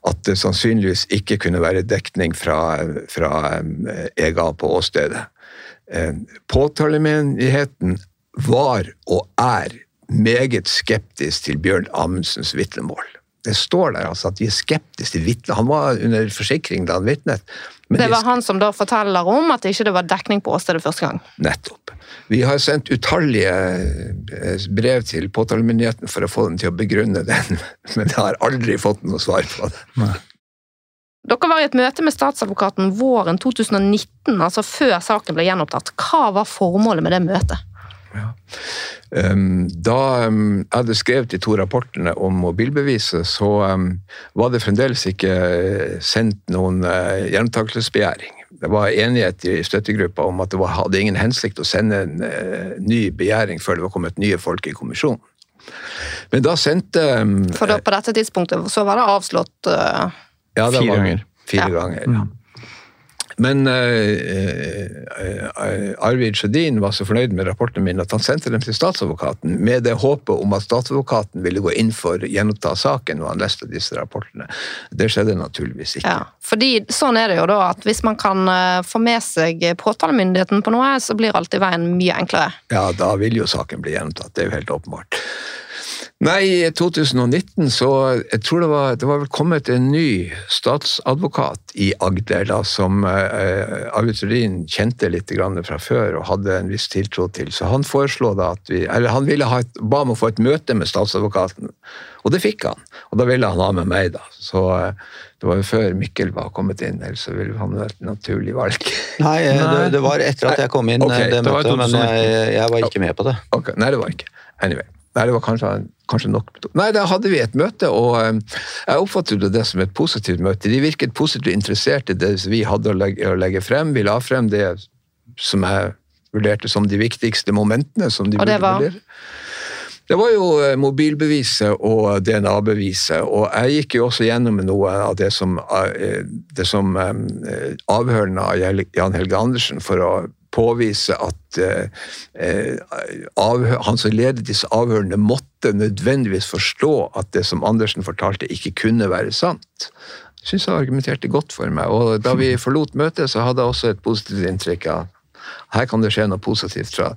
at det sannsynligvis ikke kunne være dekning fra, fra eh, EGA på åstedet. Eh, Påtalemyndigheten var og er meget skeptisk til Bjørn Amundsens vitnemål. Det står der altså at de er skeptiske til vitne. Han var under forsikring da han vitnet. men Det de var han som da forteller om at ikke det var dekning på åstedet første gang. Nettopp. Vi har sendt utallige eh, brev til påtalemyndigheten for å få dem til å begrunne den, men jeg har aldri fått noe svar på det. Dere var i et møte med statsadvokaten våren 2019, altså før saken ble gjenopptatt. Hva var formålet med det møtet? Um, da um, jeg hadde skrevet de to rapportene om mobilbeviset, så um, var det fremdeles ikke eh, sendt noen uh, gjentakelsesbegjæring. Det var enighet i støttegruppa om at det var, hadde ingen hensikt å sende en eh, ny begjæring før det var kommet nye folk i kommisjonen. Men da sendte um, For da, på dette tidspunktet så var det avslått uh, Ja, det Fire var ganger. Fire Ja. ganger, ja. Men eh, Arvid Sjødin var så fornøyd med rapporten min at han sendte dem til statsadvokaten med det håpet om at statsadvokaten ville gå inn for å gjenoppta saken når han leste disse rapportene. Det skjedde naturligvis ikke. Ja, fordi sånn er det jo da, at hvis man kan få med seg påtalemyndigheten på noe, så blir alltid veien mye enklere. Ja, da vil jo saken bli gjenopptatt. Det er jo helt åpenbart. Nei, i 2019 så Jeg tror det var, det var vel kommet en ny statsadvokat i Agder da, som eh, Sølin kjente litt grann fra før og hadde en viss tiltro til. Så han foreslo da at vi Eller han ville ha et, ba om å få et møte med statsadvokaten, og det fikk han. Og da ville han ha med meg, da. Så eh, det var jo før Mikkel var kommet inn, ellers ville han vært et naturlig valg. Nei, eh, Det, det var etter at jeg kom inn, Nei, okay, det det møtet, men jeg, jeg var ikke med på det. Okay, Nei, det var ikke. Anyway. Nei, det var kanskje, kanskje nok. Nei, da hadde vi et møte, og eh, jeg oppfattet det som et positivt møte. De virket positivt interessert i det vi hadde å legge, å legge frem. Vi la frem det som jeg vurderte som de viktigste momentene. som de Og det var? vurdere. Det var jo eh, mobilbeviset og DNA-beviset, og jeg gikk jo også gjennom noe av det som, eh, det som avhørene av Jan Helge Andersen for å påvise at eh, eh, avhør, han som ledet disse avhørene, måtte nødvendigvis forstå at det som Andersen fortalte, ikke kunne være sant. Jeg syns han argumenterte godt for meg, og da vi forlot møtet, så hadde jeg også et positivt inntrykk av her kan det skje noe positivt fra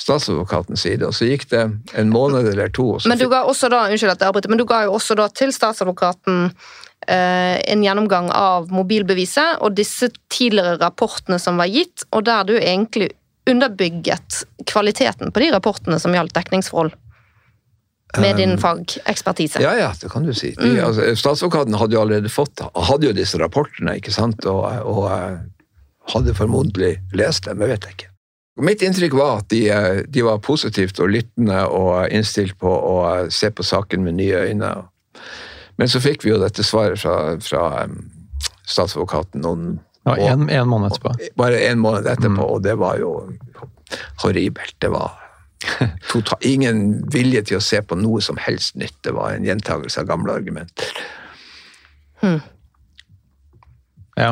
statsadvokatens side. Og så gikk det en måned eller to. Men du ga også da, unnskyld at jeg avbryter, men du ga jo også da til statsadvokaten en gjennomgang av mobilbeviset og disse tidligere rapportene som var gitt, og der du egentlig underbygget kvaliteten på de rapportene som gjaldt dekningsforhold. Med din fagekspertise. Ja, ja, det kan du si. De, altså, statsadvokaten hadde jo allerede fått hadde jo disse rapportene, ikke sant, og, og eh, hadde formodentlig lest dem, jeg vet ikke. Mitt inntrykk var at de, eh, de var positivt og lyttende og innstilt på å eh, se på saken med nye øyne. Men så fikk vi jo dette svaret fra, fra eh, statsadvokaten noen Ja, en, en måned etterpå. bare en måned etterpå, og det var jo horribelt. Det var total, ingen vilje til å se på noe som helst nytt. Det var en gjentagelse av gamle argumenter. Ja,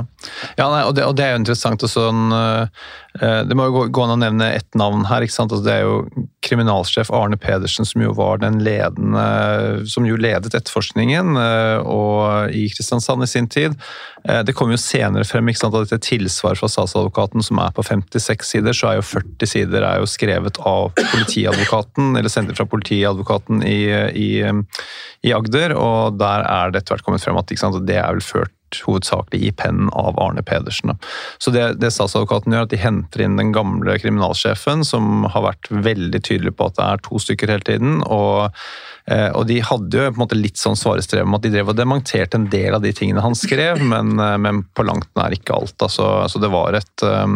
ja nei, og, det, og det er jo interessant. Og sånn, eh, det må jo gå, gå an å nevne ett navn her. ikke sant? Altså, det er jo kriminalsjef Arne Pedersen, som jo var den ledende Som jo ledet etterforskningen eh, i Kristiansand i sin tid. Eh, Det kom jo senere frem ikke sant, at dette tilsvaret fra statsadvokaten, som er på 56 sider, så er jo 40 sider er jo skrevet av politiadvokaten, eller sendt fra politiadvokaten i, i, i Agder, og der er det etter hvert kommet frem at sant, det er vel ført hovedsakelig i pennen av Arne Pedersen. Så det, det statsadvokaten gjør, at de henter inn den gamle kriminalsjefen, som har vært veldig tydelig på at det er to stykker hele tiden. og og de hadde jo på en måte litt sånn svarestrev om at de drev og dementerte en del av de tingene han skrev, men, eh, men på langt nær ikke alt. Altså, altså det var et eh,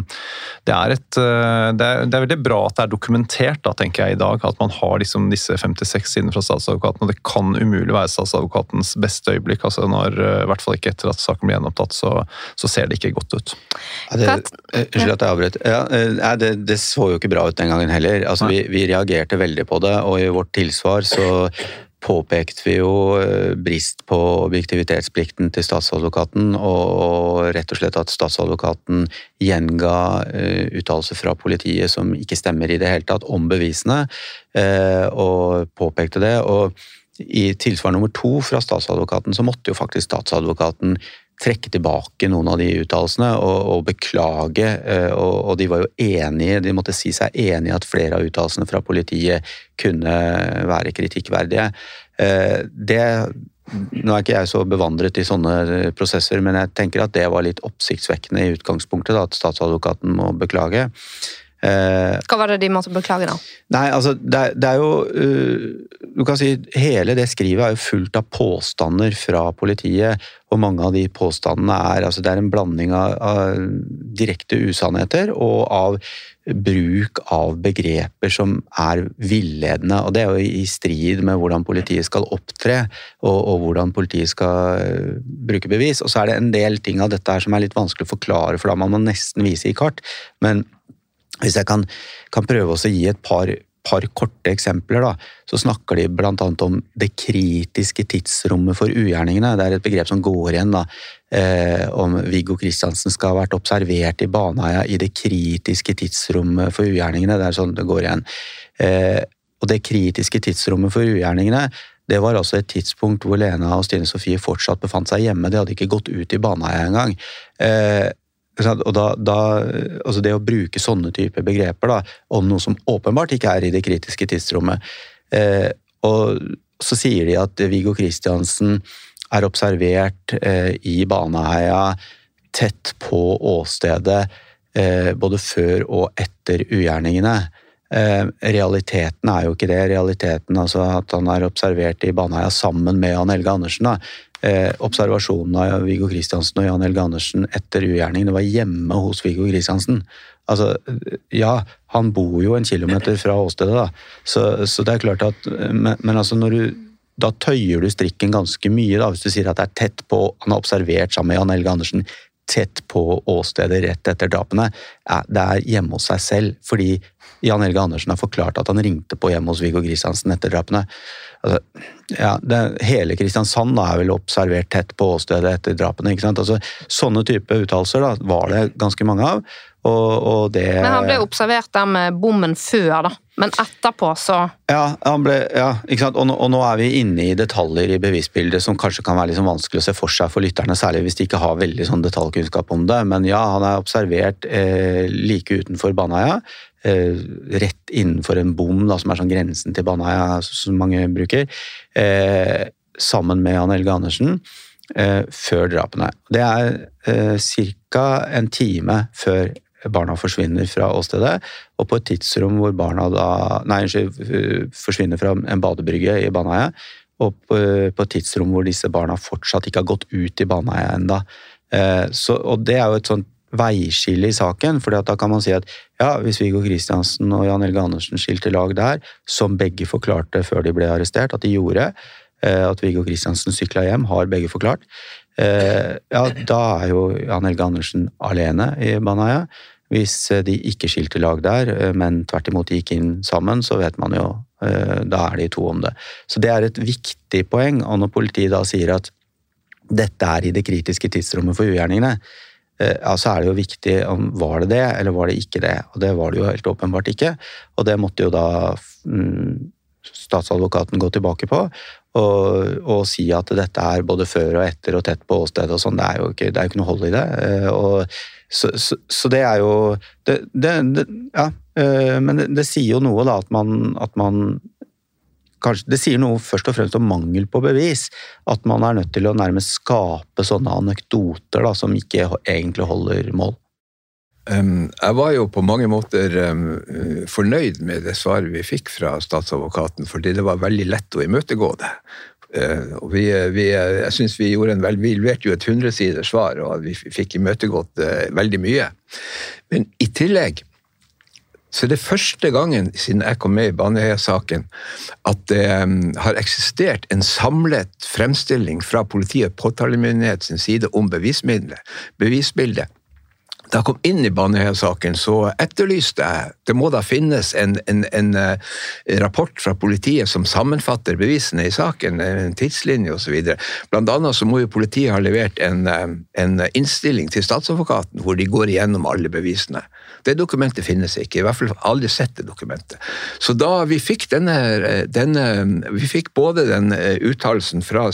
det er, et det er, det er, veldig bra at det er dokumentert, da, tenker jeg i dag, at man har liksom disse 56 sidene fra statsadvokaten. Og det kan umulig være statsadvokatens beste øyeblikk. altså når, I hvert fall ikke etter at saken blir gjenopptatt, så, så ser det ikke godt ut. Ja, Unnskyld at jeg avbrøt. Ja, det, det, så jo ikke bra ut den gangen heller. Altså, vi, vi reagerte veldig på det, og i vårt tilsvar så påpekte vi jo eh, brist på objektivitetsplikten til statsadvokaten, og rett og slett at statsadvokaten gjenga eh, uttalelser fra politiet som ikke stemmer i det hele tatt, om bevisene, eh, og påpekte det. og i tilsvar nummer to fra statsadvokaten så måtte jo faktisk statsadvokaten trekke tilbake noen av de uttalelsene og, og, beklage. Eh, og, og, de var jo enige, de måtte si seg enige at flere av uttalelsene fra politiet kunne være kritikkverdige. Eh, det nå er ikke jeg så bevandret i sånne prosesser, men jeg tenker at det var litt oppsiktsvekkende i utgangspunktet, da, at statsadvokaten må beklage. Eh, Hva var det de måtte beklage, da? Nei, altså, det, er, det er jo uh, Du kan si hele det skrivet er jo fullt av påstander fra politiet, og mange av de påstandene er altså Det er en blanding av, av direkte usannheter og av bruk av begreper som er villedende. og Det er jo i strid med hvordan politiet skal opptre og, og, hvordan politiet skal uh, bruke bevis. Og så er det en del ting av dette her som er litt vanskelig å forklare, for da må man nesten vise i kart. Men hvis jeg kan, kan prøve å gi et par, par, korte eksempler, da, så snakker de bl.a. om det kritiske tidsrommet for ugjerningene. Det er et begrep som går igjen. da, eh, Om Viggo Kristiansen skal ha vært observert i Baneheia i det kritiske tidsrommet for ugjerningene. Det er sånn det går igjen. Eh, og det kritiske tidsrommet for ugjerningene det var altså et tidspunkt hvor Lena og Stine Sofie fortsatt befant seg hjemme. De hadde ikke gått ut i Baneheia engang. Eh, og da, da, altså det å bruke sånne typer begreper da, om noe som åpenbart ikke er i det kritiske tidsrommet eh, Og så sier de at Viggo Kristiansen er observert eh, i Baneheia tett på åstedet eh, både før og etter ugjerningene. Eh, realiteten er jo ikke det. Realiteten altså at han er observert i Baneheia sammen med Jan Helge Andersen. Da eh, observasjonene av Viggo Kristiansen og Jan Helge Andersen etter ugjerningen. Det var hjemme hos Viggo Kristiansen. Altså, ja, han bor jo en kilometer fra åstedet, da. Så, så det er klart at Men, men altså, når du da tøyer du strikken ganske mye, da, hvis du sier at det er tett på Han har observert sammen med Jan Helge Andersen tett på åstedet rett etter drapene. Det er hjemme hos seg selv, fordi Jan Helge Andersen har forklart at han ringte på hjemme hos Viggo Kristiansen etter drapene. Altså, ja, det, hele Kristiansand da, er vel observert tett på åstedet etter drapene. ikke sant? Altså, sånne type uttalelser var det ganske mange av. Og, og det... Men han ble observert der med bommen før, da. Men etterpå, så Ja, ble, ja ikke sant? Og nå, og, nå, er vi inne i detaljer i bevisbildet som kanskje kan være liksom vanskelig å se for seg for lytterne, særlig hvis de ikke har veldig sånn detaljkunnskap om det. Men ja, han er observert eh, like utenfor Baneheia. Eh, rett innenfor en bom, da, som er sånn grensen til Baneheia, som mange bruker. Eh, sammen med Jan Helge Andersen. Eh, før drapene. Det er eh, ca. en time før barna forsvinner fra åstedet, og på et tidsrom hvor barna da Nei, unnskyld, forsvinner fra en badebrygge i Baneheia, og på, et tidsrom hvor disse barna fortsatt ikke har gått ut i Baneheia ennå. Eh, og det er jo et sånt veiskille i saken, for da kan man si at ja, hvis Viggo Kristiansen og Jan Helge Andersen skilte lag der, som begge forklarte før de ble arrestert at de gjorde, eh, at Viggo Kristiansen sykla hjem, har begge forklart, eh, ja, da er jo Jan Helge Andersen alene i Baneheia. Hvis eh, de ikke skilte lag der, men tvert imot gikk inn sammen, så vet man jo Da er de to om det. Så det er et viktig poeng. Og når politiet da sier at dette er i det kritiske tidsrommet for ugjerningene, ja, så er det jo viktig om var det det, eller var det ikke det. Og det var det jo helt åpenbart ikke. Og det måtte jo da mm, statsadvokaten gå tilbake på og, og, si at dette er både før og etter og tett på åstedet og sånn. Det er jo ikke, det er jo ikke noe hold i det. Og så, så, så, det er jo det, det, Ja, øh, men det, sier jo noe, da, at man, at man kanskje, Det sier noe først og fremst om mangel på bevis. At man er nødt til å nærmest skape sånne anekdoter da, som ikke egentlig holder mål. Jeg var jo på mange måter fornøyd med det svaret vi fikk fra statsadvokaten, fordi det var veldig lett å imøtegå det. Uh, og vi, vi, jeg synes vi gjorde en vel, vi leverte jo et hundresiders svar, og vi fikk imøtegått uh, veldig mye. Men i tillegg så det er første gangen siden jeg kom med i Baneheia-saken at det um, har eksistert en samlet fremstilling fra politiet og påtalemyndighet sin side om bevismiddelet, bevisbildet. Da jeg kom inn i Baneheia-saken, så etterlyste jeg Det må da finnes en, en, en, uh, rapport fra politiet som sammenfatter bevisene i saken, en tidslinje osv. Blant annet så må jo politiet ha levert en, uh, en innstilling til statsadvokaten hvor de går igjennom alle bevisene. Det dokumentet finnes ikke. I hvert fall aldri sett det dokumentet. Så da vi fikk denne, denne Vi fikk både den eh, uttalelsen fra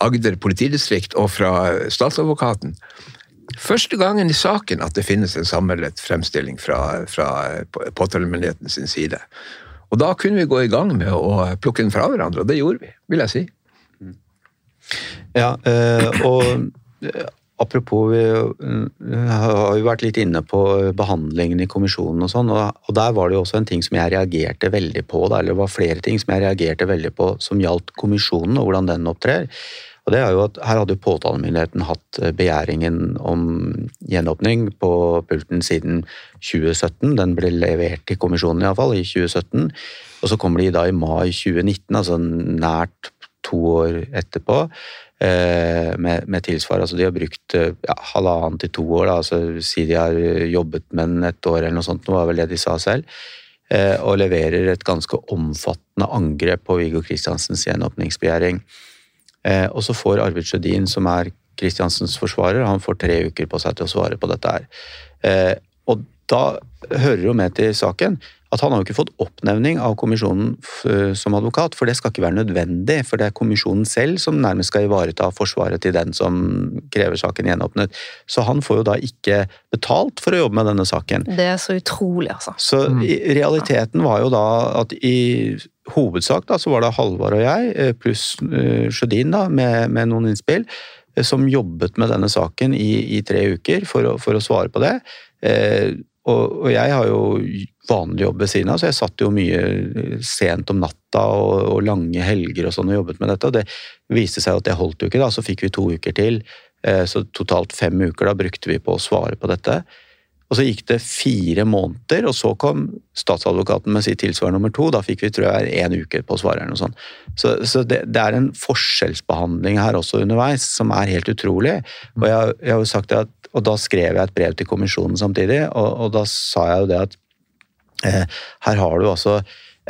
Agder politidistrikt og fra statsadvokaten Første gangen i saken at det finnes en samlet fremstilling fra, fra påtalemyndigheten sin side. Og da kunne vi gå i gang med å plukke den fra hverandre, og det gjorde vi, vil jeg si. Ja, eh, og Apropos, vi har jo vært litt inne på behandlingen i kommisjonen og sånn, og der var det jo også en ting som jeg reagerte veldig på, eller det var flere ting som jeg reagerte veldig på som gjaldt kommisjonen og hvordan den opptrer. Og det er jo at Her hadde jo påtalemyndigheten hatt begjæringen om gjenåpning på pulten siden 2017. Den ble levert til kommisjonen iallfall i 2017. Og så kommer de da i mai 2019, altså nært to år etterpå. Eh, med, med tilsvar. Altså de har brukt eh, ja, halvannen til to år, da, altså si de har jobbet med den et år eller noe sånt, det var vel det de sa selv, eh, og leverer et ganske omfattende angrep på Viggo Kristiansens gjenåpningsbegjæring. Og så får Arvid Sjødin, som er Kristiansens forsvarer, han får tre uker på seg til å svare på dette her. Og da hører jo med til saken at han har jo ikke fått oppnevning av kommisjonen som advokat, for det skal ikke være nødvendig. For det er kommisjonen selv som nærmest skal ivareta forsvaret til den som krever saken gjenåpnet. Så han får jo da ikke betalt for å jobbe med denne saken. Det er så utrolig, altså. Så mm. realiteten var jo da at i hovedsak da, så var det Halvard og jeg, eh, pluss uh, Sjødin da, med, med, noen innspill, eh, som jobbet med denne saken i, i tre uker for å, for å svare på det. Eh, og, og, jeg har jo vanlig jobb ved siden av, så jeg satt jo mye eh, sent om natta og, og lange helger og sånn og jobbet med dette. og Det viste seg at det holdt jo ikke, da. Så fikk vi to uker til. Eh, så totalt fem uker da brukte vi på å svare på dette. Og så gikk det fire måneder, og så kom statsadvokaten med sitt tilsvar nummer to. Da fikk vi tror jeg én uke på å svare. eller noe sånt. Så, så det, det, er en forskjellsbehandling her også underveis som er helt utrolig. Og jeg, jeg har jo sagt at og da skrev jeg et brev til kommisjonen samtidig, og, og da sa jeg jo det at her har du altså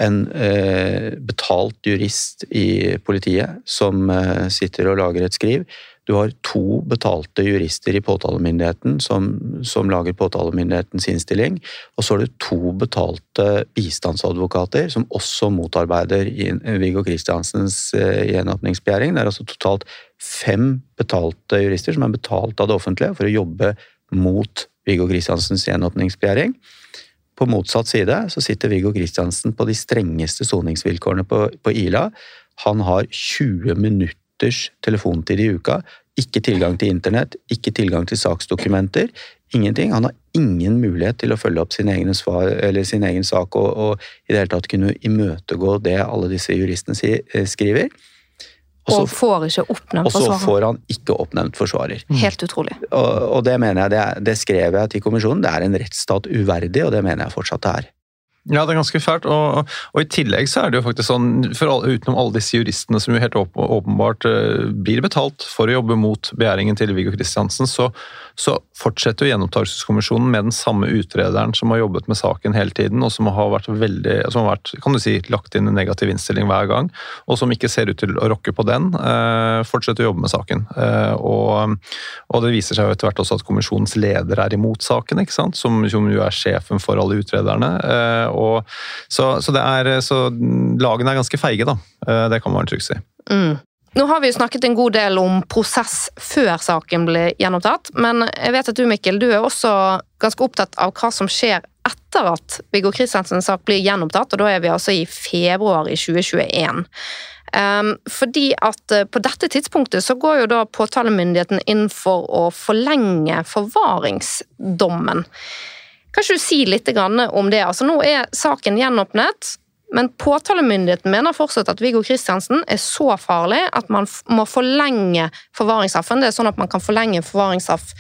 en eh, betalt jurist i politiet som eh, sitter og lager et skriv. Du har to betalte jurister i påtalemyndigheten som, som, lager påtalemyndighetens innstilling. Og så har du to betalte bistandsadvokater som også motarbeider Viggo Kristiansens eh, gjenåpningsbegjæring. Det er altså totalt fem betalte jurister som er betalt av det offentlige for å jobbe mot Viggo Kristiansens gjenåpningsbegjæring. På motsatt side så sitter Viggo Kristiansen på de strengeste soningsvilkårene på, på Ila. Han har 20 minutters telefontid i uka. Ikke tilgang til internett, ikke tilgang til saksdokumenter. Ingenting. Han har ingen mulighet til å følge opp sin egen, svar, sin egen sak og, og, i det hele tatt kunne imøtegå det alle disse juristene eh, skriver. Og, og får ikke oppnevnt forsvarer. Og så får han ikke oppnevnt forsvarer. Mm. Helt utrolig. Og, og det mener jeg, det, det, skrev jeg til kommisjonen, det er en rettsstat uverdig, og det mener jeg fortsatt det er. Ja, det er ganske fælt. Og, og, i tillegg så er det jo faktisk sånn, alle, utenom alle disse juristene som jo helt åpenbart uh, blir betalt for å jobbe mot begjæringen til Viggo Kristiansen, så, så fortsetter jo Gjenopptakelseskommisjonen med den samme utrederen som har jobbet med saken hele tiden, og som har vært veldig, som har vært, kan du si, lagt inn en negativ innstilling hver gang, og som ikke ser ut til å rokke på den, uh, fortsetter å jobbe med saken. Uh, og, og, det viser seg jo etter hvert også at kommisjonens leder er imot saken, ikke sant? Som, som jo er sjefen for alle utrederne. Og, så, så, er, så, lagene er ganske feige, da. Eh, det kan man trygt si. Mm. Nå har vi jo snakket en god del om prosess før saken ble gjenopptatt, men jeg vet at du Mikkel, du er også ganske opptatt av hva som skjer etter at Viggo Kristiansens sak blir gjenopptatt, og da er vi altså i februar i 2021. Um, fordi at uh, på dette tidspunktet så går jo da påtalemyndigheten inn for å forlenge forvaringsdommen. Kan ikke du si litt om det? Altså, nå er saken gjenåpnet. Men påtalemyndigheten mener fortsatt at Viggo Kristiansen er så farlig at man må forlenge forvaringsstraffen. Det er sånn at man kan forlenge forvaringsstraff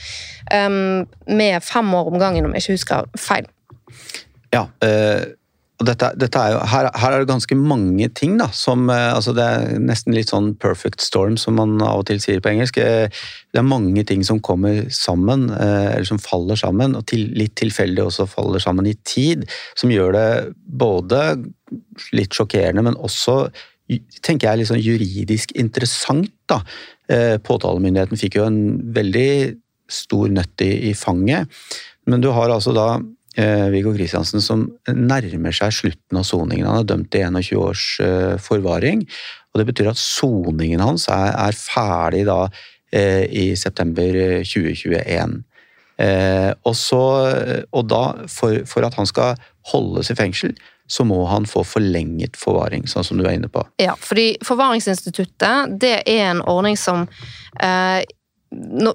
um, med fem år om gangen, om jeg ikke husker feil. Ja, øh, dette, dette er jo, her, her, er det ganske mange ting da, som eh, altså Det er nesten litt sånn perfect storm, som man av og til sier på engelsk. Eh, det er mange ting som kommer sammen, eh, eller som faller sammen, og til, litt tilfeldig også faller sammen i tid, som gjør det både litt sjokkerende, men også tenker jeg, litt sånn juridisk interessant. da. Påtalemyndigheten fikk jo en veldig stor nøtt i, i fanget, men du har altså da Viggo Kristiansen som nærmer seg slutten av soningen. Han er dømt til 21 års eh, forvaring. og Det betyr at soningen hans er, er ferdig da eh, i september 2021. Og, så, og da, for, for, at han skal holdes i fengsel, så må han få forlenget forvaring, sånn som du er inne på. Ja, fordi Forvaringsinstituttet det er en ordning som eh,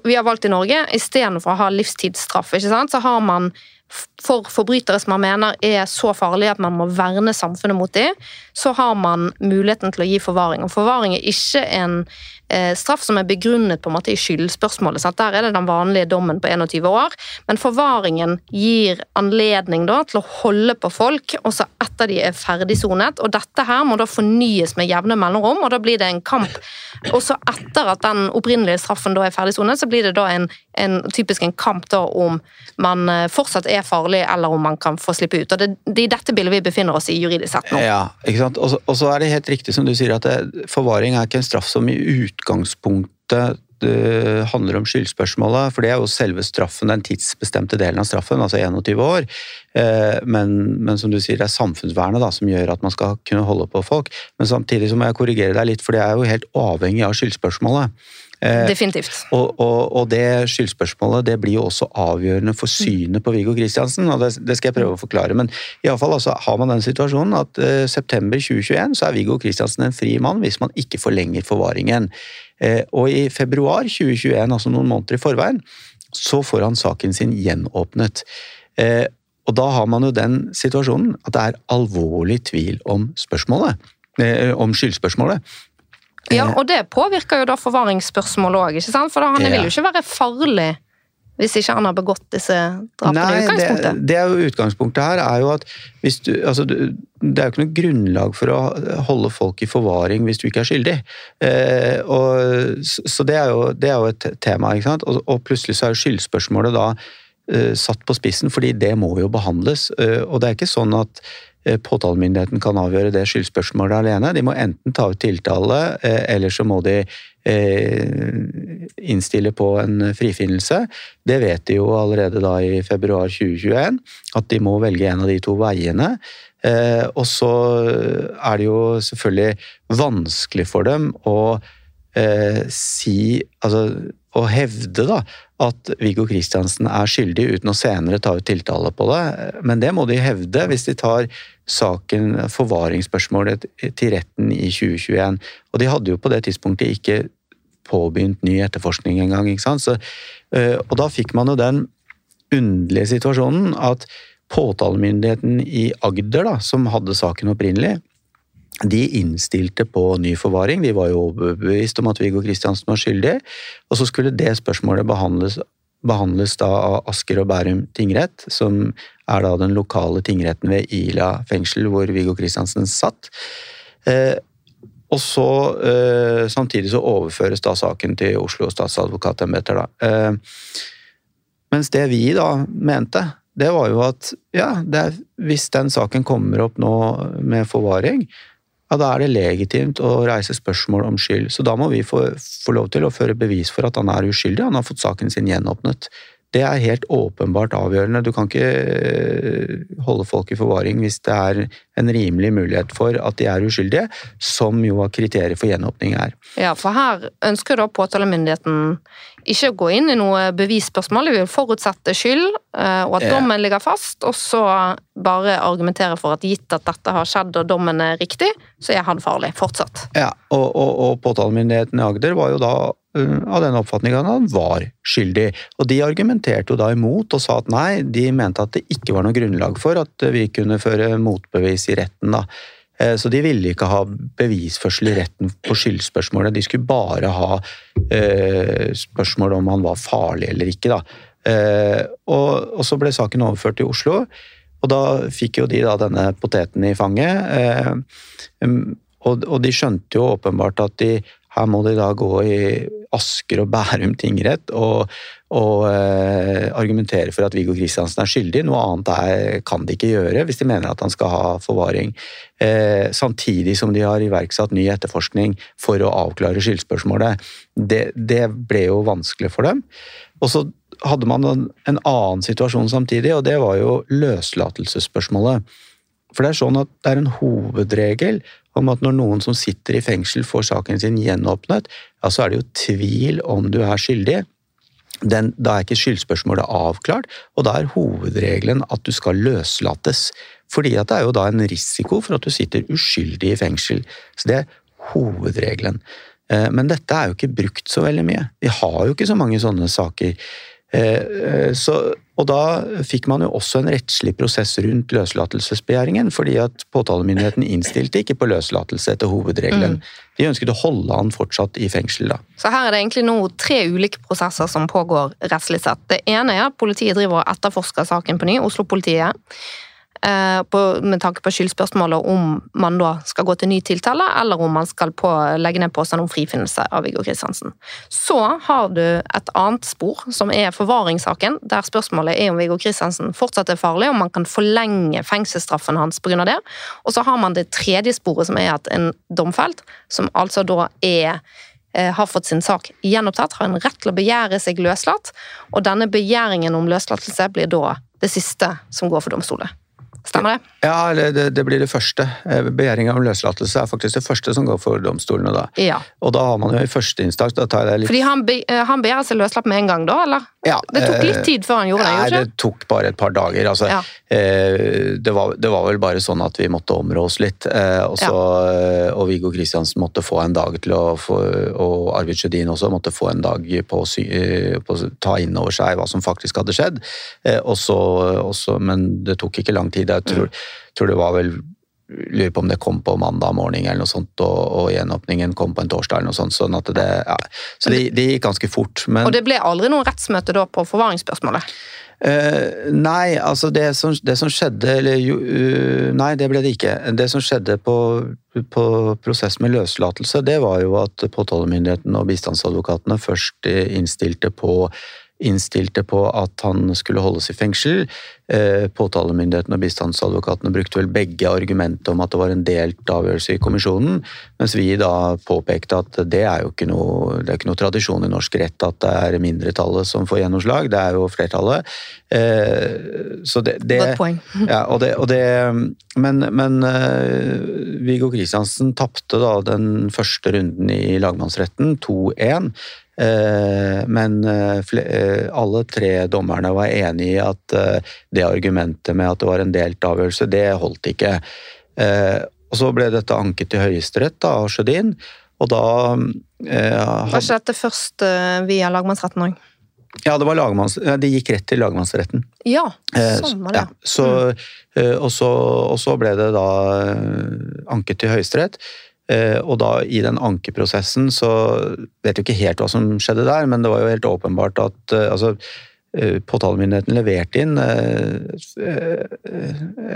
vi har valgt i Norge. Istedenfor å ha livstidsstraff, så har man for forbrytere som man mener er så farlige at man må verne samfunnet mot dem, så har man muligheten til å gi forvaring. Og forvaring er ikke en eh, straff som er begrunnet på en måte i skyldspørsmålet. Sant? Der er det den vanlige dommen på 21 år, men forvaringen gir anledning da, til å holde på folk også etter de er ferdigsonet. Og dette her må da fornyes med jevne mellomrom, og da blir det en kamp. Også etter at den opprinnelige straffen da er ferdigsonet, så blir det da en, en typisk en kamp da om man eh, fortsatt er farlig, eller om man kan få slippe ut. Og Det, det er i dette bildet vi befinner oss i juridisk sett nå. Ja, ikke sant? Og så er det helt riktig som du sier, at det, forvaring er ikke en straff som i utgangspunktet det handler om skyldspørsmålet, for det er jo selve straffen, den tidsbestemte delen av straffen, altså 21 år. Eh, men, men som du sier, det er samfunnsvernet da, som gjør at man skal kunne holde på folk. Men samtidig så må jeg korrigere deg litt, for det er jo helt avhengig av skyldspørsmålet. Eh, Og, og, og, det skyldspørsmålet det blir jo også avgjørende for synet på Viggo Kristiansen. og det, det, skal jeg prøve å forklare. Men iallfall altså, har man den situasjonen at eh, september 2021 så er Viggo Kristiansen en fri mann hvis man ikke forlenger forvaringen. Eh, og i februar 2021, altså noen måneder i forveien, så får han saken sin gjenåpnet. Eh, og da har man jo den situasjonen at det er alvorlig tvil om eh, Om skyldspørsmålet. Ja, og det påvirker jo da forvaringsspørsmålet òg, ikke sant? For da, han ja. vil jo ikke være farlig hvis ikke han har begått disse drapene Nei, i utgangspunktet? Det, det er jo utgangspunktet her er jo at du, altså, det er jo ikke noe grunnlag for å holde folk i forvaring hvis du ikke er skyldig. Eh, og, så det er, jo, det er, jo, et tema. ikke sant? Og, og plutselig så er jo skyldspørsmålet da eh, satt på spissen, fordi det må jo behandles. Eh, og det er ikke sånn at Eh, påtalemyndigheten kan avgjøre det skyldspørsmålet alene. De må enten ta ut tiltale, eh, eller så må de eh, innstille på en frifinnelse. Det vet de jo allerede da i februar 2021, at de må velge en av de to veiene. Og så er det jo selvfølgelig vanskelig for dem å si Altså å hevde da at Viggo Kristiansen er skyldig uten å senere ta ut tiltale på det. Men det må de hevde hvis de tar saken, forvaringsspørsmålet, til retten i 2021. Og de hadde jo på det tidspunktet ikke påbegynt ny etterforskning engang. ikke sant? Så, øh, og da fikk man jo den underlige situasjonen at påtalemyndigheten i Agder, da, som hadde saken opprinnelig, de innstilte på ny forvaring. De var jo overbevist om at Viggo Kristiansen var skyldig. Og så skulle det spørsmålet behandles behandles da av Asker og Bærum tingrett, som er da den lokale tingretten ved Ila fengsel, hvor Viggo Kristiansen satt. Eh, og så eh, Samtidig så overføres da saken til Oslo statsadvokatembeter. Eh, mens det vi da mente, det var jo at ja, er, hvis den saken kommer opp nå med forvaring, ja, da er det legitimt å reise spørsmål om skyld. Så da må vi få, få, lov til å føre bevis for at han er uskyldig. Han har fått saken sin gjenåpnet. Det er helt åpenbart avgjørende. Du kan ikke eh, holde folk i forvaring hvis det er en rimelig mulighet for at de er uskyldige, som jo av kriteriet for gjenåpning er. Ja, for her ønsker da påtalemyndigheten ikke å gå inn i noe bevisspørsmål. De vil forutsette skyld, eh, og at dommen ligger fast, og så bare argumentere for at gitt at dette har skjedd og dommen er riktig, så er han farlig fortsatt. Ja, og, og, og påtalemyndigheten i Agder var jo da av den oppfatning at han var skyldig. Og de argumenterte jo da imot og sa at nei, de mente at det ikke var noe grunnlag for at vi kunne føre motbevis i retten. da. Eh, så de ville ikke ha bevisførsel i retten på skyldspørsmålet, de skulle bare ha eh, spørsmål om han var farlig eller ikke. da. Eh, og, så ble saken overført til Oslo, og da fikk jo de da denne poteten i fanget. Eh, og, og, de skjønte jo åpenbart at de, her må de da gå i Asker og Bærum tingrett og, og eh, argumentere for at Viggo Kristiansen er skyldig. Noe annet er, kan de ikke gjøre hvis de mener at han skal ha forvaring. Eh, samtidig som de har iverksatt ny etterforskning for å avklare skyldspørsmålet. Det, det ble jo vanskelig for dem. Og så hadde man en, en annen situasjon samtidig, og det var jo løslatelsesspørsmålet. For det er sånn at det er en hovedregel om at når noen som sitter i fengsel får saken sin gjenåpnet, ja, så er det jo tvil om du er skyldig. Den, da er ikke skyldspørsmålet avklart, og da er hovedregelen at du skal løslates. Fordi at det er jo da en risiko for at du sitter uskyldig i fengsel. Så det er hovedregelen. Eh, men dette er jo ikke brukt så veldig mye. Vi har jo ikke så mange sånne saker. Eh, eh, så, og da fikk man jo også en rettslig prosess rundt løslatelsesbegjæringen, fordi at påtalemyndigheten innstilte ikke på løslatelse etter hovedregelen. Mm. De ønsket å holde han fortsatt i fengsel. da. Så her er det egentlig nå tre ulike prosesser som pågår rettslig sett. Det ene er at politiet driver og etterforsker saken på ny, Oslo-politiet. Eh, på, med tanke på skyldspørsmålet om man da skal gå til ny tiltale, eller om man skal på, legge ned påstand om frifinnelse av Viggo Kristiansen. Så har du et annet spor, som er forvaringssaken, der spørsmålet er om Viggo Kristiansen fortsatt er farlig, om man kan forlenge fengselsstraffen hans pga. det. Og så har man det tredje sporet, som er at en domfelt, som altså da er eh, har fått sin sak gjenopptatt, har en rett til å begjære seg løslatt, og denne begjæringen om løslatelse blir da det siste som går for domstolen. Stemmer det? Ja, det, det, blir det første. Eh, begjæring om løslatelse er faktisk det første som går for domstolene. da. Ja. Og da har man jo i første instans da tar jeg litt... Fordi han, be, eh, han begjærer seg løslatt med en gang, da? eller? Ja, det tok litt tid før han gjorde det? Nei, det tok bare et par dager. altså. Ja. Eh, det, var, det, var, vel bare sånn at vi måtte områ oss litt. Og, så, ja. og Viggo Kristiansen måtte få en dag til å få, og Arvid Sjødin også måtte få en dag på å ta inn over seg hva som faktisk hadde skjedd. Også, også, men det tok ikke lang tid. Jeg tror, tror det var vel lurer på om det kom på mandag morgen, eller noe sånt, og, og gjenåpningen kom på en torsdag. eller noe sånt, sånn at det, ja. Så det, det gikk ganske fort. Men, og det ble aldri noe rettsmøte da på forvaringsspørsmålet? Uh, nei, altså det som, det som skjedde eller, uh, Nei, det ble det ikke. Det som skjedde på, på prosess med løslatelse, det var jo at påtalemyndigheten og bistandsadvokatene først innstilte på innstilte på at han skulle holdes i fengsel. Eh, påtalemyndigheten og bistandsadvokatene brukte vel begge argumentet om at det var en delt avgjørelse i kommisjonen, mens vi da påpekte at det er jo ikke noe, det ikke noe tradisjon i norsk rett at det er mindretallet som får gjennomslag, det er jo flertallet. Eh, så det, det Godt poeng. ja, og det, og det, men, men uh, Viggo Kristiansen tapte da den første runden i lagmannsretten, 2-1. Eh, men eh, eh, alle tre dommerne var enig i at det argumentet med at det var en delt avgjørelse, det holdt ikke. Og så ble dette anket til Høyesterett av Sjødin, og da Var ikke dette først via lagmannsretten òg? Ja, det var lagmanns, de gikk rett til lagmannsretten. Ja, sånn var det. Ja, så, mm. og, så, og, så, ble det da anket til Høyesterett. Eh, og da i den ankeprosessen så vet jo ikke helt hva som skjedde der, men det var jo helt åpenbart at eh, altså, eh, Påtalemyndigheten leverte inn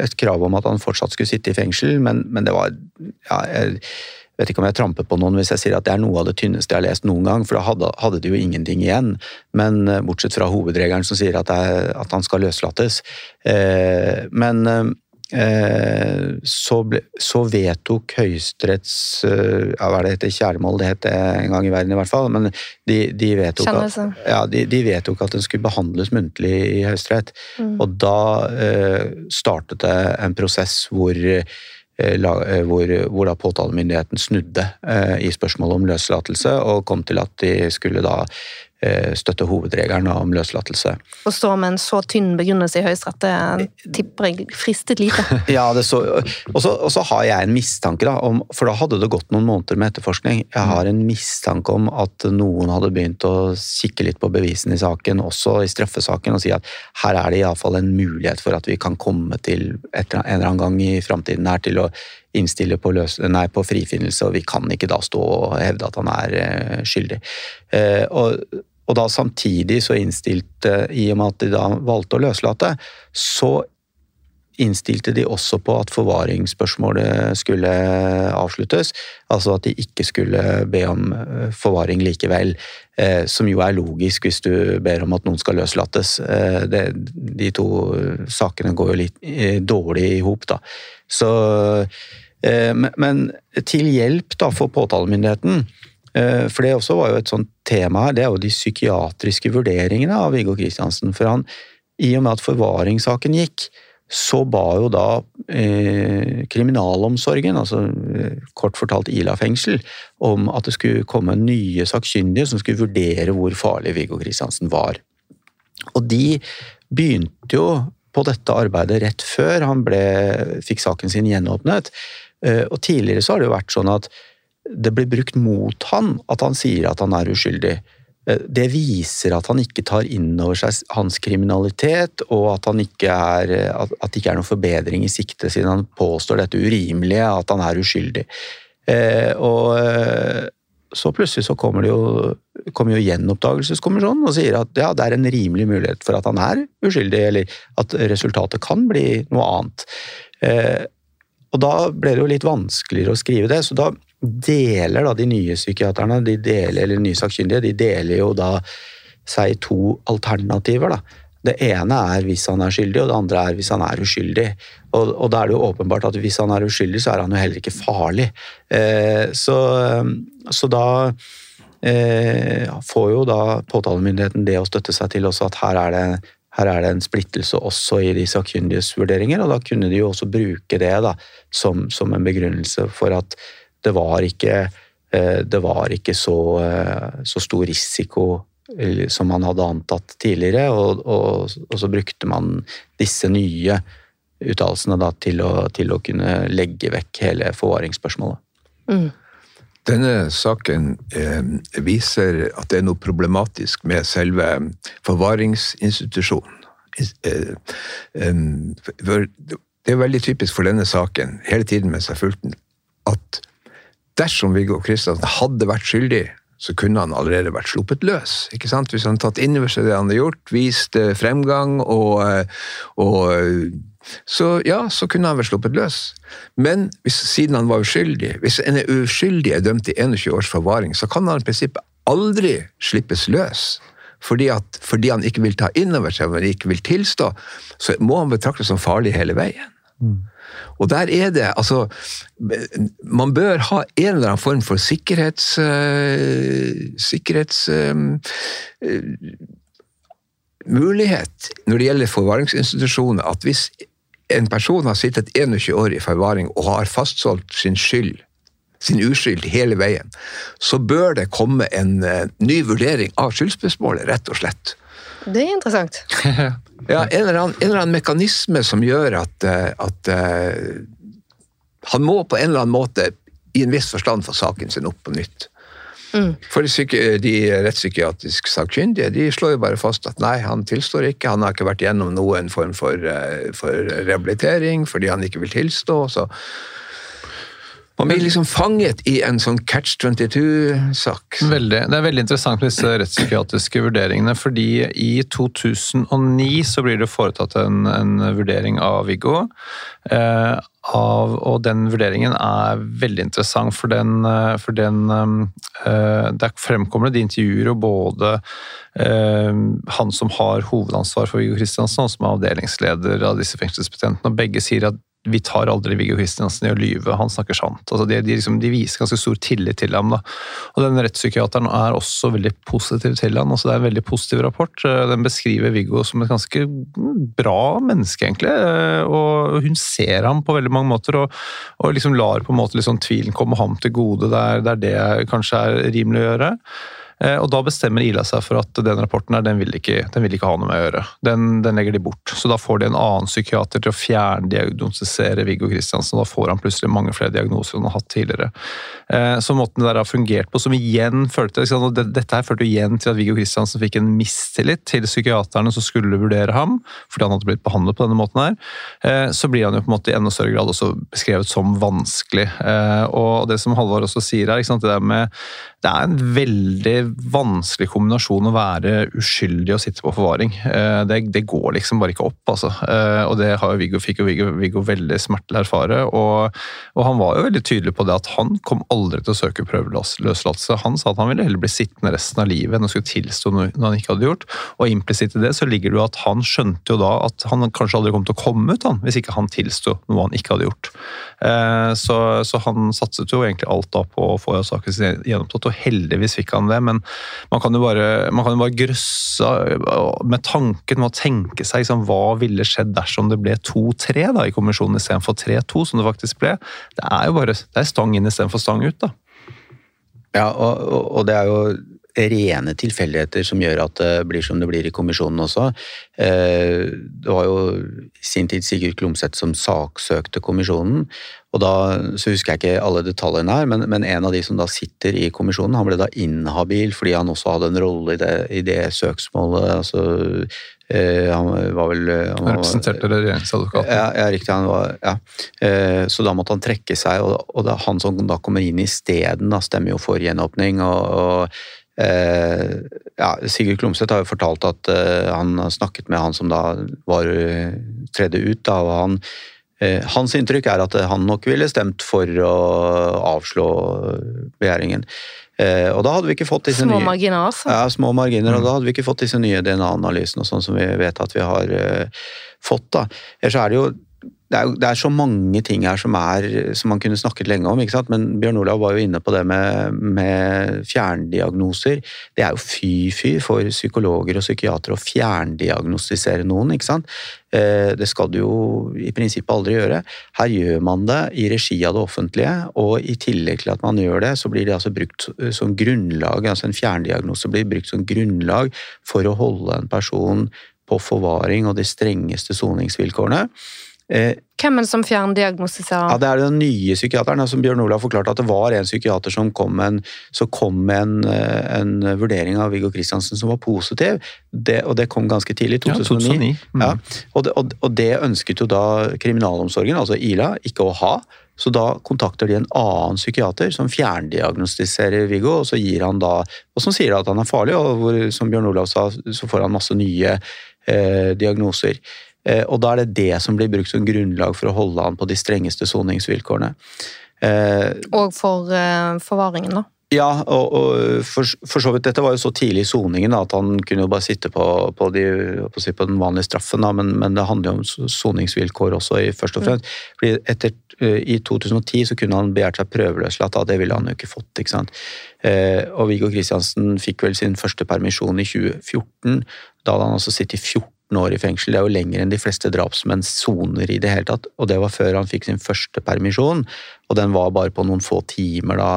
et krav om at han fortsatt skulle sitte i fengsel, men, men det var ja, Jeg vet ikke om jeg tramper på noen hvis jeg sier at det er noe av det tynneste jeg har lest noen gang, for da hadde, hadde det jo ingenting igjen. Men bortsett fra hovedregelen som sier at, er, at han skal løslates. Men eh, så, ble, så vedtok Høyesteretts eh, ja, Hva det heter? Kjæremål? Det het det en gang i verden, i hvert fall. Men de, de, vedtok, at, ja, de, de vedtok at den skulle behandles muntlig i Høyesterett. Mm. Og da eh, startet det en prosess hvor eh, eh, hvor, hvor da påtalemyndigheten snudde eh, i spørsmålet om løslatelse, og kom til at de skulle da eh, støtte hovedregelen om løslatelse. Å stå med en så tynn begrunnelse i Høyesterett, det tipper jeg fristet lite. Ja, det så, og, så, og så har jeg en mistanke, da, om, for da hadde det gått noen måneder med etterforskning. Jeg har en mistanke om at noen hadde begynt å kikke litt på bevisene i saken, også i straffesaken, og si at her er det iallfall en mulighet for at vi kan komme til et, en eller annen gang i framtiden her til å innstille på, løs, nei, på frifinnelse, og vi kan ikke da stå og hevde at han er eh, skyldig. Eh, og, og da samtidig så innstilte, i og med at de da valgte å løslate, så innstilte de også på at forvaringsspørsmålet skulle avsluttes. Altså at de ikke skulle be om eh, forvaring likevel. Eh, som jo er logisk hvis du ber om at noen skal løslates. Eh, det, de to sakene går jo litt eh, dårlig i hop, da. Så eh, men- til hjelp da for påtalemyndigheten eh, for det også var jo et sånt tema her, det er jo de psykiatriske vurderingene av Viggo Kristiansen. For han, i og med at forvaringssaken gikk, så ba jo da eh, kriminalomsorgen, altså eh, kort fortalt Ila fengsel, om at det skulle komme nye sakkyndige som skulle vurdere hvor farlig Viggo Kristiansen var. Og de begynte jo på dette arbeidet rett før han ble, fikk saken sin gjenåpnet. Eh, Og tidligere så har det jo vært sånn at det blir brukt mot han at han sier at han er uskyldig. Eh, Det viser at han ikke tar inn over seg hans kriminalitet, og at, ikke er, at, at det ikke er noen forbedring i sikte, siden han påstår dette urimelige, at han er uskyldig. Eh, og eh, så plutselig så kommer det jo, kommer jo gjenoppdagelseskommisjonen og sier at ja, det er en rimelig mulighet for at han er uskyldig, eller at resultatet kan bli noe annet. Eh, og da ble det jo litt vanskeligere å skrive det, så da deler da de nye psykiaterne, de deler, eller nye sakkyndige, de deler jo da seg i to alternativer. da. Det ene er hvis han er skyldig, og det andre er hvis han er uskyldig. Og, og da er det jo åpenbart at hvis han er uskyldig, så er han jo heller ikke farlig. Eh, så, så da eh, får jo da påtalemyndigheten det å støtte seg til også, at her er det her er det en splittelse også i de sakkyndiges vurderinger, og da kunne de jo også bruke det da, som, som en begrunnelse for at det var ikke, eh, det var ikke så, eh, så stor risiko som man hadde antatt tidligere, og, og, og så brukte man disse nye uttalelsene til, til å kunne legge vekk hele forvaringsspørsmålet. Mm. Denne saken eh, viser at det er noe problematisk med selve forvaringsinstitusjonen. Eh, for det er veldig typisk for denne saken, hele tiden mens jeg har fulgt den, at dersom Viggo Kristiansen hadde vært skyldig, så kunne han allerede vært sluppet løs. ikke sant? Hvis han hadde tatt inn over seg det han hadde gjort, vist eh, fremgang og, eh, og eh, så ja, så kunne han vært sluppet løs. Men hvis, siden han var uskyldig, hvis en er uskyldig er dømt til 21 års forvaring, så kan han i prinsippet aldri slippes løs. Fordi, at, fordi han ikke vil ta inn over seg, men ikke vil tilstå, så må han betraktes som farlig hele veien. Og der er det altså Man bør ha en eller annen form for sikkerhets... Uh, sikkerhets øh, mulighet når det gjelder forvaringsinstitusjoner, at hvis en person har sittet 21 år i forvaring og har fastsolgt sin skyld, sin uskyld hele veien, så bør det komme en eh, ny vurdering av skyldspørsmålet, rett og slett. Det er interessant. Ja, en eller annen, en eller annen mekanisme som gjør at, eh, at eh, han må på en eller annen måte i en viss forstand få saken sin opp på nytt. Mm. For de, de rettspsykiatrisk sakkyndige de slår jo bare fast at nei, han tilstår ikke, han har ikke vært gjennom noen form for, eh, for rehabilitering fordi han ikke vil tilstå. så man blir liksom fanget i en sånn catch 22-sak. Veldig, det er veldig interessant med disse rettspsykiatriske vurderingene, fordi i 2009 så blir det foretatt en, en vurdering av Viggo. Eh, av, og den vurderingen er veldig interessant, for den, eh, for den eh, Der fremkommer det de intervjuer og både eh, han som har hovedansvar for Viggo Kristiansen, og som er avdelingsleder av disse fengselsbetjentene, og begge sier at vi tar aldri Viggo Kristiansen i å lyve, han snakker sant. Altså de, de, liksom, de, viser ganske stor tillit til ham. Da. Og den Rettspsykiateren er også veldig positiv til ham. Altså det er en veldig positiv rapport. Eh, den beskriver Viggo som et ganske bra menneske, egentlig. Eh, og hun ser ham på veldig mange måter, og, og liksom lar på en måte liksom tvilen komme ham til gode Det er, det kanskje er rimelig å gjøre. Eh, og Da bestemmer Ila seg for at den rapporten her, den vil ikke, den vil ikke ha noe med å gjøre. Den, den, legger de bort. Så da får de en annen psykiater til å fjerndiagnostisere Viggo Kristiansen. Da får han plutselig mange flere diagnoser enn han har hatt tidligere. Eh, så måten det der har fungert på, som igjen førte og Dette her førte igjen til at Viggo Kristiansen fikk en mistillit til psykiaterne som skulle vurdere ham, fordi han hadde blitt behandlet på denne måten her. Eh, så blir han jo på en måte i enda større grad også beskrevet som vanskelig. Og det som Halvor også sier her, det der med det er en veldig vanskelig kombinasjon å være uskyldig og sitte på forvaring. Eh, det, det går liksom bare ikke opp, altså. Eh, og det har Viggo, fikk jo Viggo, Viggo veldig smertelig erfare. Og, og, han var jo veldig tydelig på det at han kom aldri til å søke prøveløslatelse. Han sa at han ville heller bli sittende resten av livet enn å skulle tilstå noe han ikke hadde gjort. Og implisitt i det så ligger det jo at han skjønte jo da at han kanskje aldri kom til å komme ut, han, hvis ikke han tilsto noe han ikke hadde gjort. Eh, så, så han satset jo egentlig alt da på å få saken sin gjennomtatt og heldigvis fikk han det. Men man kan jo bare, kan jo bare grøsse med tanken med å tenke seg liksom, hva ville skjedd dersom det ble 2-3 i kommisjonen istedenfor 3-2, som det faktisk ble. Det er jo bare det er stang inn istedenfor stang ut. da. Ja, og, og, det er jo rene tilfeldigheter som gjør at det blir som det blir i kommisjonen også. Eh, det var jo i sin tid Sigurd Klomsæt som saksøkte kommisjonen. Og da, så husker jeg ikke alle detaljene her, men, men, en av de som da sitter i kommisjonen, han ble da inhabil fordi han også hadde en rolle i det, i det søksmålet. altså eh, han var vel Han, han representerte regjeringsadvokaten? Ja, ja, riktig. Han var, ja. Eh, så da måtte han trekke seg, og, og det, han som da kommer inn i isteden, stemmer jo for gjenåpning. og, og Eh, ja, Sigurd Klomsæt har jo fortalt at han har snakket med han som da var tredje ut. Da, og han, hans inntrykk er at han nok ville stemt for å avslå begjæringen. og da hadde vi ikke fått disse små nye, marginer, altså. Ja, små marginer, og mm. da hadde vi ikke fått disse nye DNA-analysene sånn som vi vet at vi har fått. da. Ellers er det jo det er, det er, så mange ting her som, er, som man kunne snakket lenge om. Men Bjørn Olav var jo inne på det med, med fjerndiagnoser. Det er jo fy-fy for psykologer og psykiatere å fjerndiagnostisere noen. ikke sant? Eh, det skal du jo i prinsippet aldri gjøre. Her gjør man det i regi av det offentlige, og i tillegg til at man gjør det, så blir det altså brukt som grunnlag, altså en fjerndiagnose blir brukt som grunnlag for å holde en person på forvaring og de strengeste soningsvilkårene. Eh, Hvem er det som fjerndiagnostiserer? Ja, det er den nye psykiateren. som Bjørn Olav forklarte at det var en psykiater som kom med en, kom med en, eh, en vurdering av Viggo Kristiansen som var positiv. Det, og det kom ganske tidlig, i 2009. Ja, 2009. Mm. Ja, og, det, og, og, det, ønsket jo da kriminalomsorgen, altså Ila, ikke å ha. Så da kontakter de en annen psykiater som fjerndiagnostiserer Viggo, og så gir han da, og som sier at han er farlig, og hvor, som Bjørn Olav sa, så får han masse nye eh, diagnoser. Eh, og da er det det som blir brukt som grunnlag for å holde han på de strengeste soningsvilkårene. Eh, og for uh, forvaringen, da? Ja, og, og for, for, så vidt dette var jo så tidlig i soningen at han kunne jo bare sitte på, på, de, på, på den vanlige straffen, da, men, men, det handler jo om soningsvilkår også, i, først og fremst. Mm. Fordi etter, I 2010 så kunne han begjært seg prøveløslatt, det ville han jo ikke fått. ikke sant? Eh, og Viggo Kristiansen fikk vel sin første permisjon i 2014. Da hadde han altså sittet i 14 år i fengsel. Det er jo lenger enn de fleste drapsmenn soner i det hele tatt. Og det var før han fikk sin første permisjon, og den var bare på noen få timer da,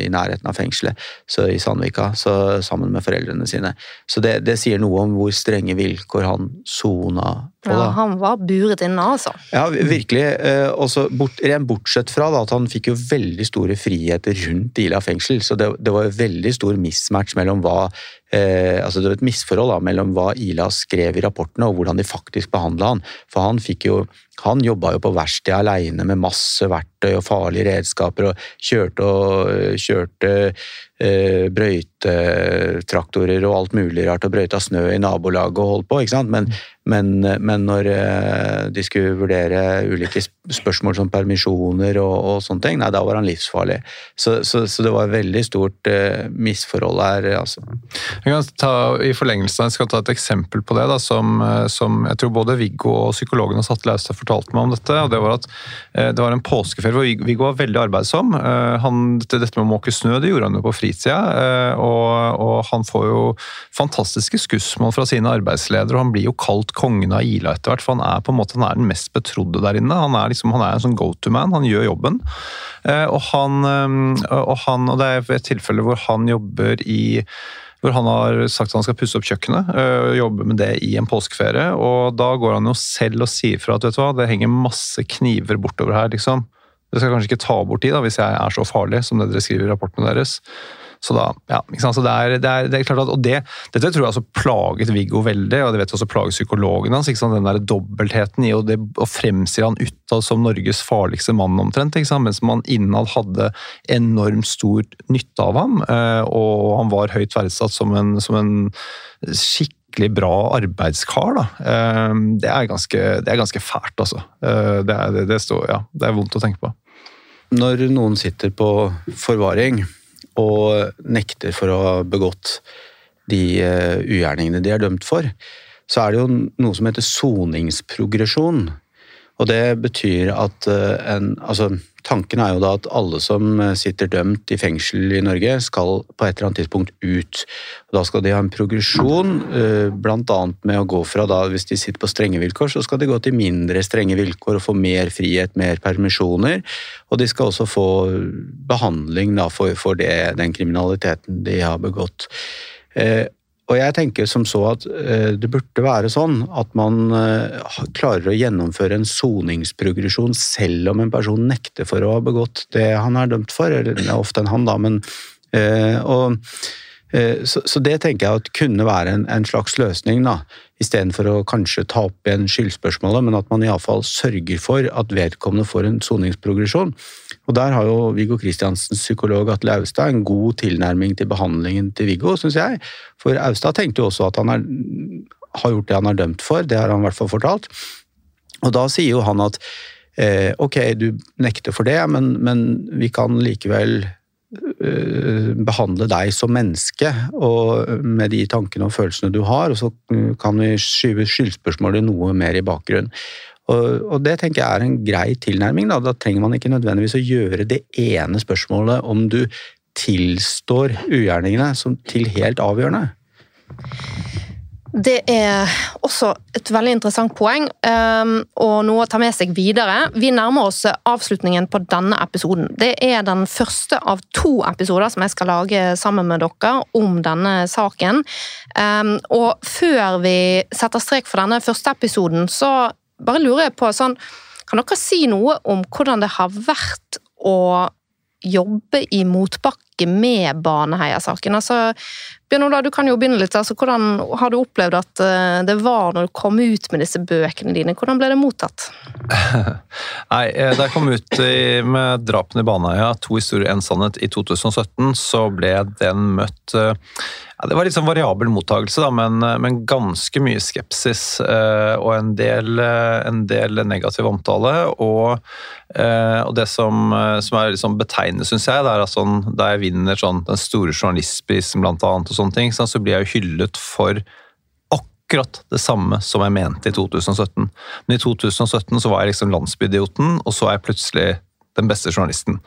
i nærheten av fengselet så i Sandvika, så, sammen med foreldrene sine. Så det, det, sier noe om hvor strenge vilkår han sona. Ja, Han var buret inne, altså. Ja, virkelig. Eh, også bort, rent bortsett fra da, at han fikk jo veldig store friheter rundt Ila fengsel, så det, det var jo veldig stor mismatch mellom hva eh, altså Det var et misforhold da, mellom hva Ila skrev i rapportene og hvordan de faktisk behandla han. For han fikk jo han jobba jo på verksted aleine med masse verktøy og farlige redskaper, og kjørte og kjørte eh, brøytetraktorer og alt mulig rart og brøyta snø i nabolaget og holdt på. ikke sant? Men, men, men når eh, de skulle vurdere ulike spørsmål som permisjoner og, og sånne ting, nei, da var han livsfarlig. Så, så, så det var et veldig stort eh, misforhold her, altså. Jeg kan ta, I forlengelsen jeg skal ta et eksempel på det, da, som, eh, som, jeg tror både Viggo og psykologen har satt løs Laustad fortalte meg om dette. og Det var at eh, det var en påskeferie hvor Viggo var veldig arbeidsom. Eh, han, dette med å måke snø det gjorde han jo på fritida, og, og, han får jo fantastiske skussmål fra sine arbeidsledere. og Han blir jo kalt kongen av Ila etter hvert, for han er på en måte han er den mest betrodde der inne. Han er, liksom, han er en sånn go to man, han gjør jobben. Og, han, og, han, og det er et tilfelle hvor han jobber i hvor han har sagt at han skal pusse opp kjøkkenet. og Jobbe med det i en påskeferie. Og da går han jo selv og sier fra at vet du hva, det henger masse kniver bortover her. liksom. Det skal kanskje ikke ta bort de da, hvis jeg er så farlig som det dere skriver i rapportene deres. Så da, ja, så det er, det er, det er klart at, og det, Dette tror jeg altså plaget Viggo veldig, og det vet jeg også plaget psykologen hans. Den der dobbeltheten i det, å fremstille han utad som Norges farligste mann, omtrent. Mens man innad hadde enormt stor nytte av ham, eh, og han var høyt verdsatt som en, som en skikkelig bra arbeidskar. Da. Eh, det, er ganske, det er ganske fælt, altså. Eh, det er, det, står, ja, det er vondt å tenke på. Når noen sitter på forvaring og nekter for å ha begått de eh, ugjerningene de er dømt for, så er det jo noe som heter soningsprogresjon. Og det betyr at eh, en Altså, tanken er jo da at alle som eh, sitter dømt i fengsel i Norge, skal på et eller annet tidspunkt ut. Og da skal de ha en progresjon, eh, bl.a. med å gå fra da, hvis de sitter på strenge vilkår, så skal de gå til mindre strenge vilkår og få mer frihet, mer permisjoner. Og de skal også få behandling da, for, for det, den kriminaliteten de har begått. Og jeg tenker som så at eh, det burde være sånn at man eh, klarer å gjennomføre en soningsprogresjon selv om en person nekter for å ha begått det han er dømt for, eller det er ofte en han, da, men eh, og, så, så, det tenker jeg at kunne være en, en slags løsning, da, istedenfor å kanskje ta opp igjen skyldspørsmålet, men at man iallfall sørger for at vedkommende får en soningsprogresjon. Og Der har jo Viggo Kristiansens psykolog Atle Austad en god tilnærming til behandlingen til Viggo, syns jeg. For Austad tenkte jo også at han er, har gjort det han er dømt for, det har han i hvert fall fortalt. Og da sier jo han at eh, ok, du nekter for det, men, men vi kan likevel eh, behandle deg som menneske og med de tankene og følelsene du har, og så kan vi skyve skyldspørsmålet noe mer i bakgrunnen. Og, og, det tenker jeg er en grei tilnærming. Da. da trenger man ikke nødvendigvis å gjøre det ene spørsmålet om du tilstår ugjerningene som til helt avgjørende. Det er også et veldig interessant poeng, um, og noe å ta med seg videre. Vi nærmer oss avslutningen på denne episoden. Det er den første av to episoder som jeg skal lage sammen med dere om denne saken. Um, og før vi setter strek for denne første episoden, så bare lurer jeg på sånn Kan dere si noe om hvordan det har vært å jobbe i motbakke med Baneheia-saken? Altså, Bjørn Ola, du kan jo begynne litt. Altså, hvordan har du opplevd at eh, det var når du kom ut med disse bøkene dine? Hvordan ble det mottatt? Nei, eh, Da jeg kom ut med 'Drapene i Baneheia', to historier, en sannhet, i 2017, så ble den møtt eh, ja, Det var litt sånn variabel mottakelse, da, men, men, ganske mye skepsis og en del, en del, negativ omtale. Og, og det som, som er liksom betegnende, syns jeg, det er at sånn, da jeg vinner sånn, den store journalistprisen blant annet, og sånne ting, så blir jeg jo hyllet for akkurat det samme som jeg mente i 2017. Men i 2017 så var jeg liksom landsbyidioten, og så er jeg plutselig den beste journalisten.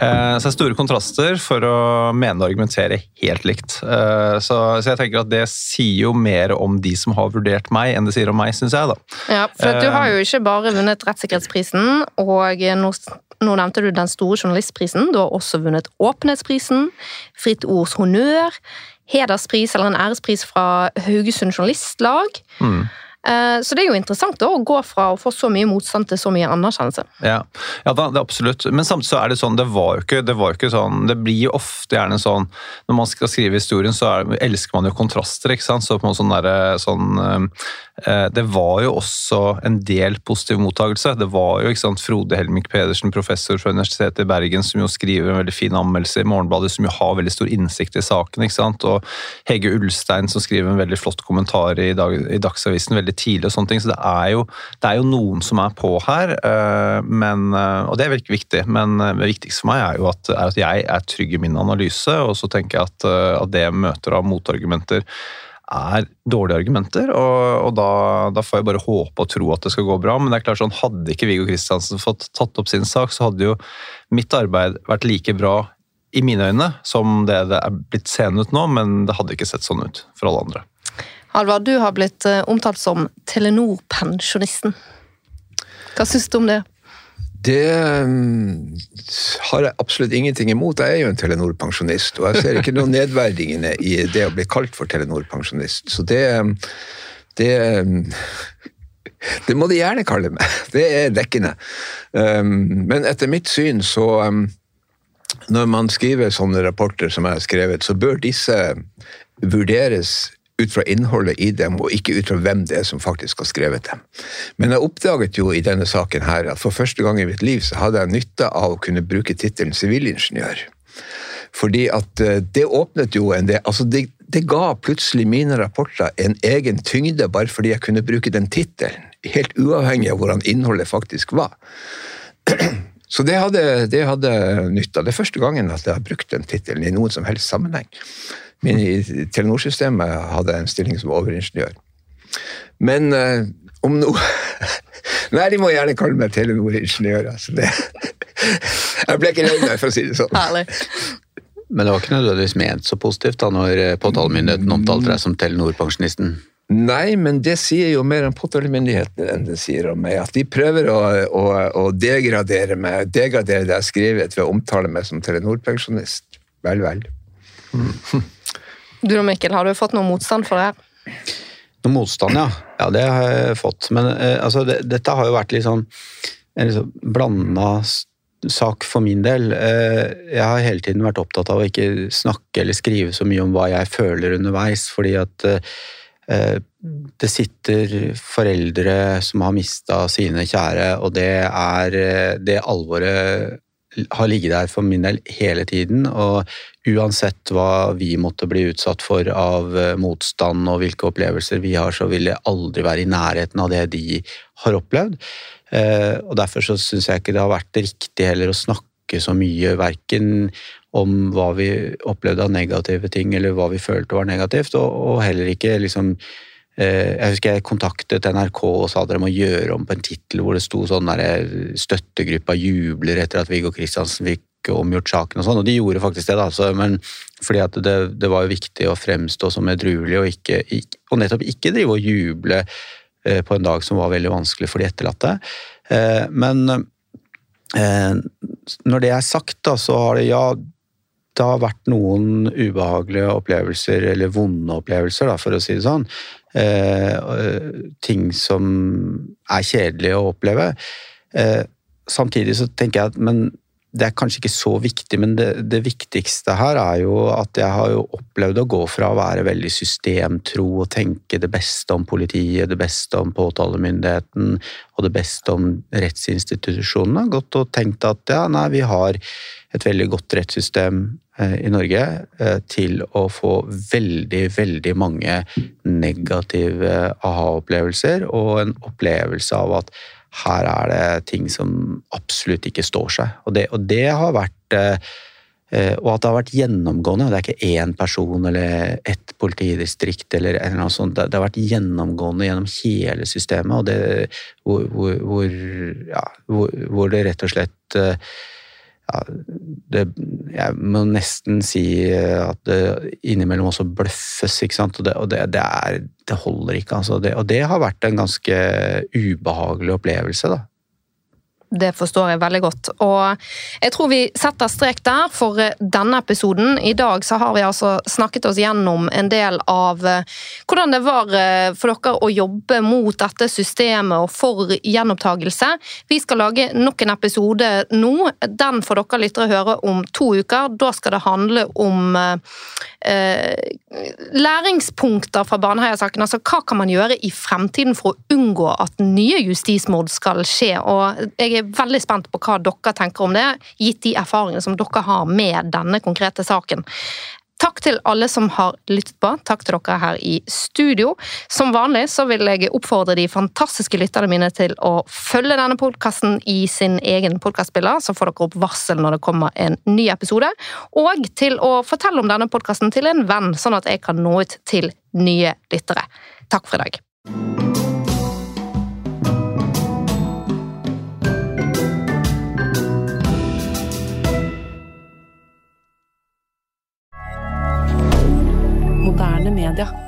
Eh, så det er store kontraster for å mene og argumentere helt likt. Eh, så, jeg tenker at det sier jo mer om de som har vurdert meg, enn det sier om meg, syns jeg, da. Ja, for du har jo ikke bare vunnet Rettssikkerhetsprisen, og nå, nå nevnte du Den store journalistprisen. Du har også vunnet Åpenhetsprisen, Fritt Ords honnør, hederspris eller en ærespris fra Haugesund Journalistlag. Mm. Eh, så det er jo interessant da, å gå fra å få så mye motstand til så mye anerkjennelse. Ja, ja det er absolutt. Men samtidig så er det sånn, det var jo ikke, det var ikke sånn Det blir jo ofte gjerne sånn Når man skal skrive historien, så er, elsker man jo kontraster, ikke sant. Så på en sånn der, sånn eh, Det var jo også en del positiv mottakelse. Det var jo ikke sant, Frode Helmik Pedersen, professor fra Universitetet i Bergen, som jo skriver en veldig fin anmeldelse i Morgenbladet, som jo har veldig stor innsikt i saken. ikke sant, Og Hege Ulstein, som skriver en veldig flott kommentar i, dag, i Dagsavisen. veldig tidlig, og sånne ting, så det er jo, det er jo noen som er på her. eh, Men, eh, og det er veldig viktig, men eh, det viktigste for meg er jo at, er at jeg er trygg i min analyse, og så tenker jeg at, eh, at det møter av motargumenter er dårlige argumenter, og, og da, da, får jeg bare håpe og tro at det skal gå bra. Men det er klart sånn, hadde ikke Viggo Kristiansen fått tatt opp sin sak, så hadde jo mitt arbeid vært like bra i mine øyne som det det er blitt seende ut nå, men det hadde ikke sett sånn ut for alle andre. Halvard, du har blitt eh, omtalt som Telenor-pensjonisten. Hva syns du om det? Det um, har jeg absolutt ingenting imot. Jeg er jo en Telenor-pensjonist, og jeg ser ikke noe nedverdigende i det å bli kalt for Telenor-pensjonist. Så det, um, det um, Det må de gjerne kalle meg. Det er dekkende. Men etter mitt syn så Når man skriver sånne rapporter som jeg har skrevet, så bør disse vurderes ut fra innholdet i dem, og ikke ut fra hvem det er som faktisk har skrevet dem. Men jeg oppdaget jo i denne saken her at for første gang i mitt liv så hadde jeg nytte av å kunne bruke tittelen sivilingeniør. Fordi at eh, det åpnet jo en del altså det, det, ga plutselig mine rapporter en egen tyngde, bare fordi jeg kunne bruke den tittelen. Helt uavhengig av hvordan innholdet faktisk var. Så det hadde, det hadde nytta. Det er første gangen at jeg har brukt den tittelen i noen som helst sammenheng. Min i Telenor-systemet hadde en stilling som overingeniør. Men eh, om noe Nei, de må gjerne kalle meg Telenor-ingeniør. Altså det. Jeg ble ikke lei meg, for å si det sånn. Herlig. Men det var ikke nødvendigvis ment så positivt da når eh, påtalemyndigheten omtalte deg som Telenor-pensjonisten? Nei, men det sier jo mer om påtalemyndigheten enn det sier om meg. At de prøver å, å, å degradere meg, degradere det jeg har skrevet ved å omtale meg som Telenor-pensjonist. Vel, vel. Mm. Du og Mikkel, har du fått noe motstand for det her? Noe motstand, ja. Ja, det har jeg fått. Men eh, altså, det, dette har jo vært litt sånn en liksom blanda sak for min del. Eh, jeg har hele tiden vært opptatt av å ikke snakke eller skrive så mye om hva jeg føler underveis, fordi at eh, det sitter foreldre som har mista sine kjære, og det er det alvoret har ligget der for min del hele tiden. Og uansett hva vi måtte bli utsatt for av eh, motstand og hvilke opplevelser vi har, så vil jeg aldri være i nærheten av det de har opplevd. Eh, og derfor så syns jeg ikke det har vært riktig heller å snakke så mye, verken om hva vi opplevde av negative ting, eller hva vi følte var negativt, og, heller ikke liksom jeg husker jeg kontaktet NRK og sa dere må gjøre om på en tittel hvor det sto sånn der eh, 'Støttegruppa jubler etter at Viggo Kristiansen fikk omgjort saken' og sånn, og de gjorde faktisk det, da. Så, men fordi at det, det, var jo viktig å fremstå som edruelig og, ikke, og nettopp ikke drive og juble eh, på en dag som var veldig vanskelig for de etterlatte. Men når det er sagt, da, så har det ja det har vært noen ubehagelige opplevelser, eller vonde opplevelser, da, for å si det sånn. Eh, ting som er kjedelige å oppleve. Eh, samtidig så tenker jeg at men det er kanskje ikke så viktig, men det, det, viktigste her er jo at jeg har jo opplevd å gå fra å være veldig systemtro og tenke det beste om politiet, det beste om påtalemyndigheten og det beste om rettsinstitusjonene. Gått og tenkt at ja, nei, vi har et veldig godt rettssysem eh, i Norge eh, til å få veldig, veldig mange negative aha-opplevelser og en opplevelse av at her er det ting som absolutt ikke står seg. Og det, og det har vært eh, og at det har vært gjennomgående. Det er ikke én person eller ett politidistrikt eller noe sånt. Det har vært gjennomgående gjennom hele systemet, og det, hvor, hvor, ja, hvor, hvor det rett og slett ja, det, jeg må nesten si at det innimellom også bløffes, ikke sant. Og det, og det, det, er, holder ikke, altså. og det har vært en ganske ubehagelig opplevelse, da. Det forstår jeg veldig godt. Og jeg tror vi setter strek der for eh, denne episoden. I dag så har vi altså snakket oss gjennom en del av eh, hvordan det var eh, for dere å jobbe mot dette systemet og for gjenopptagelse. Vi skal lage nok en episode nå. Den får dere lyttere høre om to uker. Da skal det handle om eh, læringspunkter fra Baneheia-saken. Altså hva kan man gjøre i fremtiden for å unngå at nye justismord skal skje? Og jeg er veldig spent på hva dere tenker om det, gitt de erfaringene som dere har med denne konkrete saken. Takk til alle som har lyttet på. Takk til dere her i studio. Som vanlig så vil jeg oppfordre de fantastiske lytterne mine til å følge denne podkasten i sin egen podkastspiller, så får dere opp varsel når det kommer en ny episode. Og til å fortelle om denne podkasten til en venn, sånn at jeg kan nå ut til nye lyttere. Takk for i dag. Moderne media.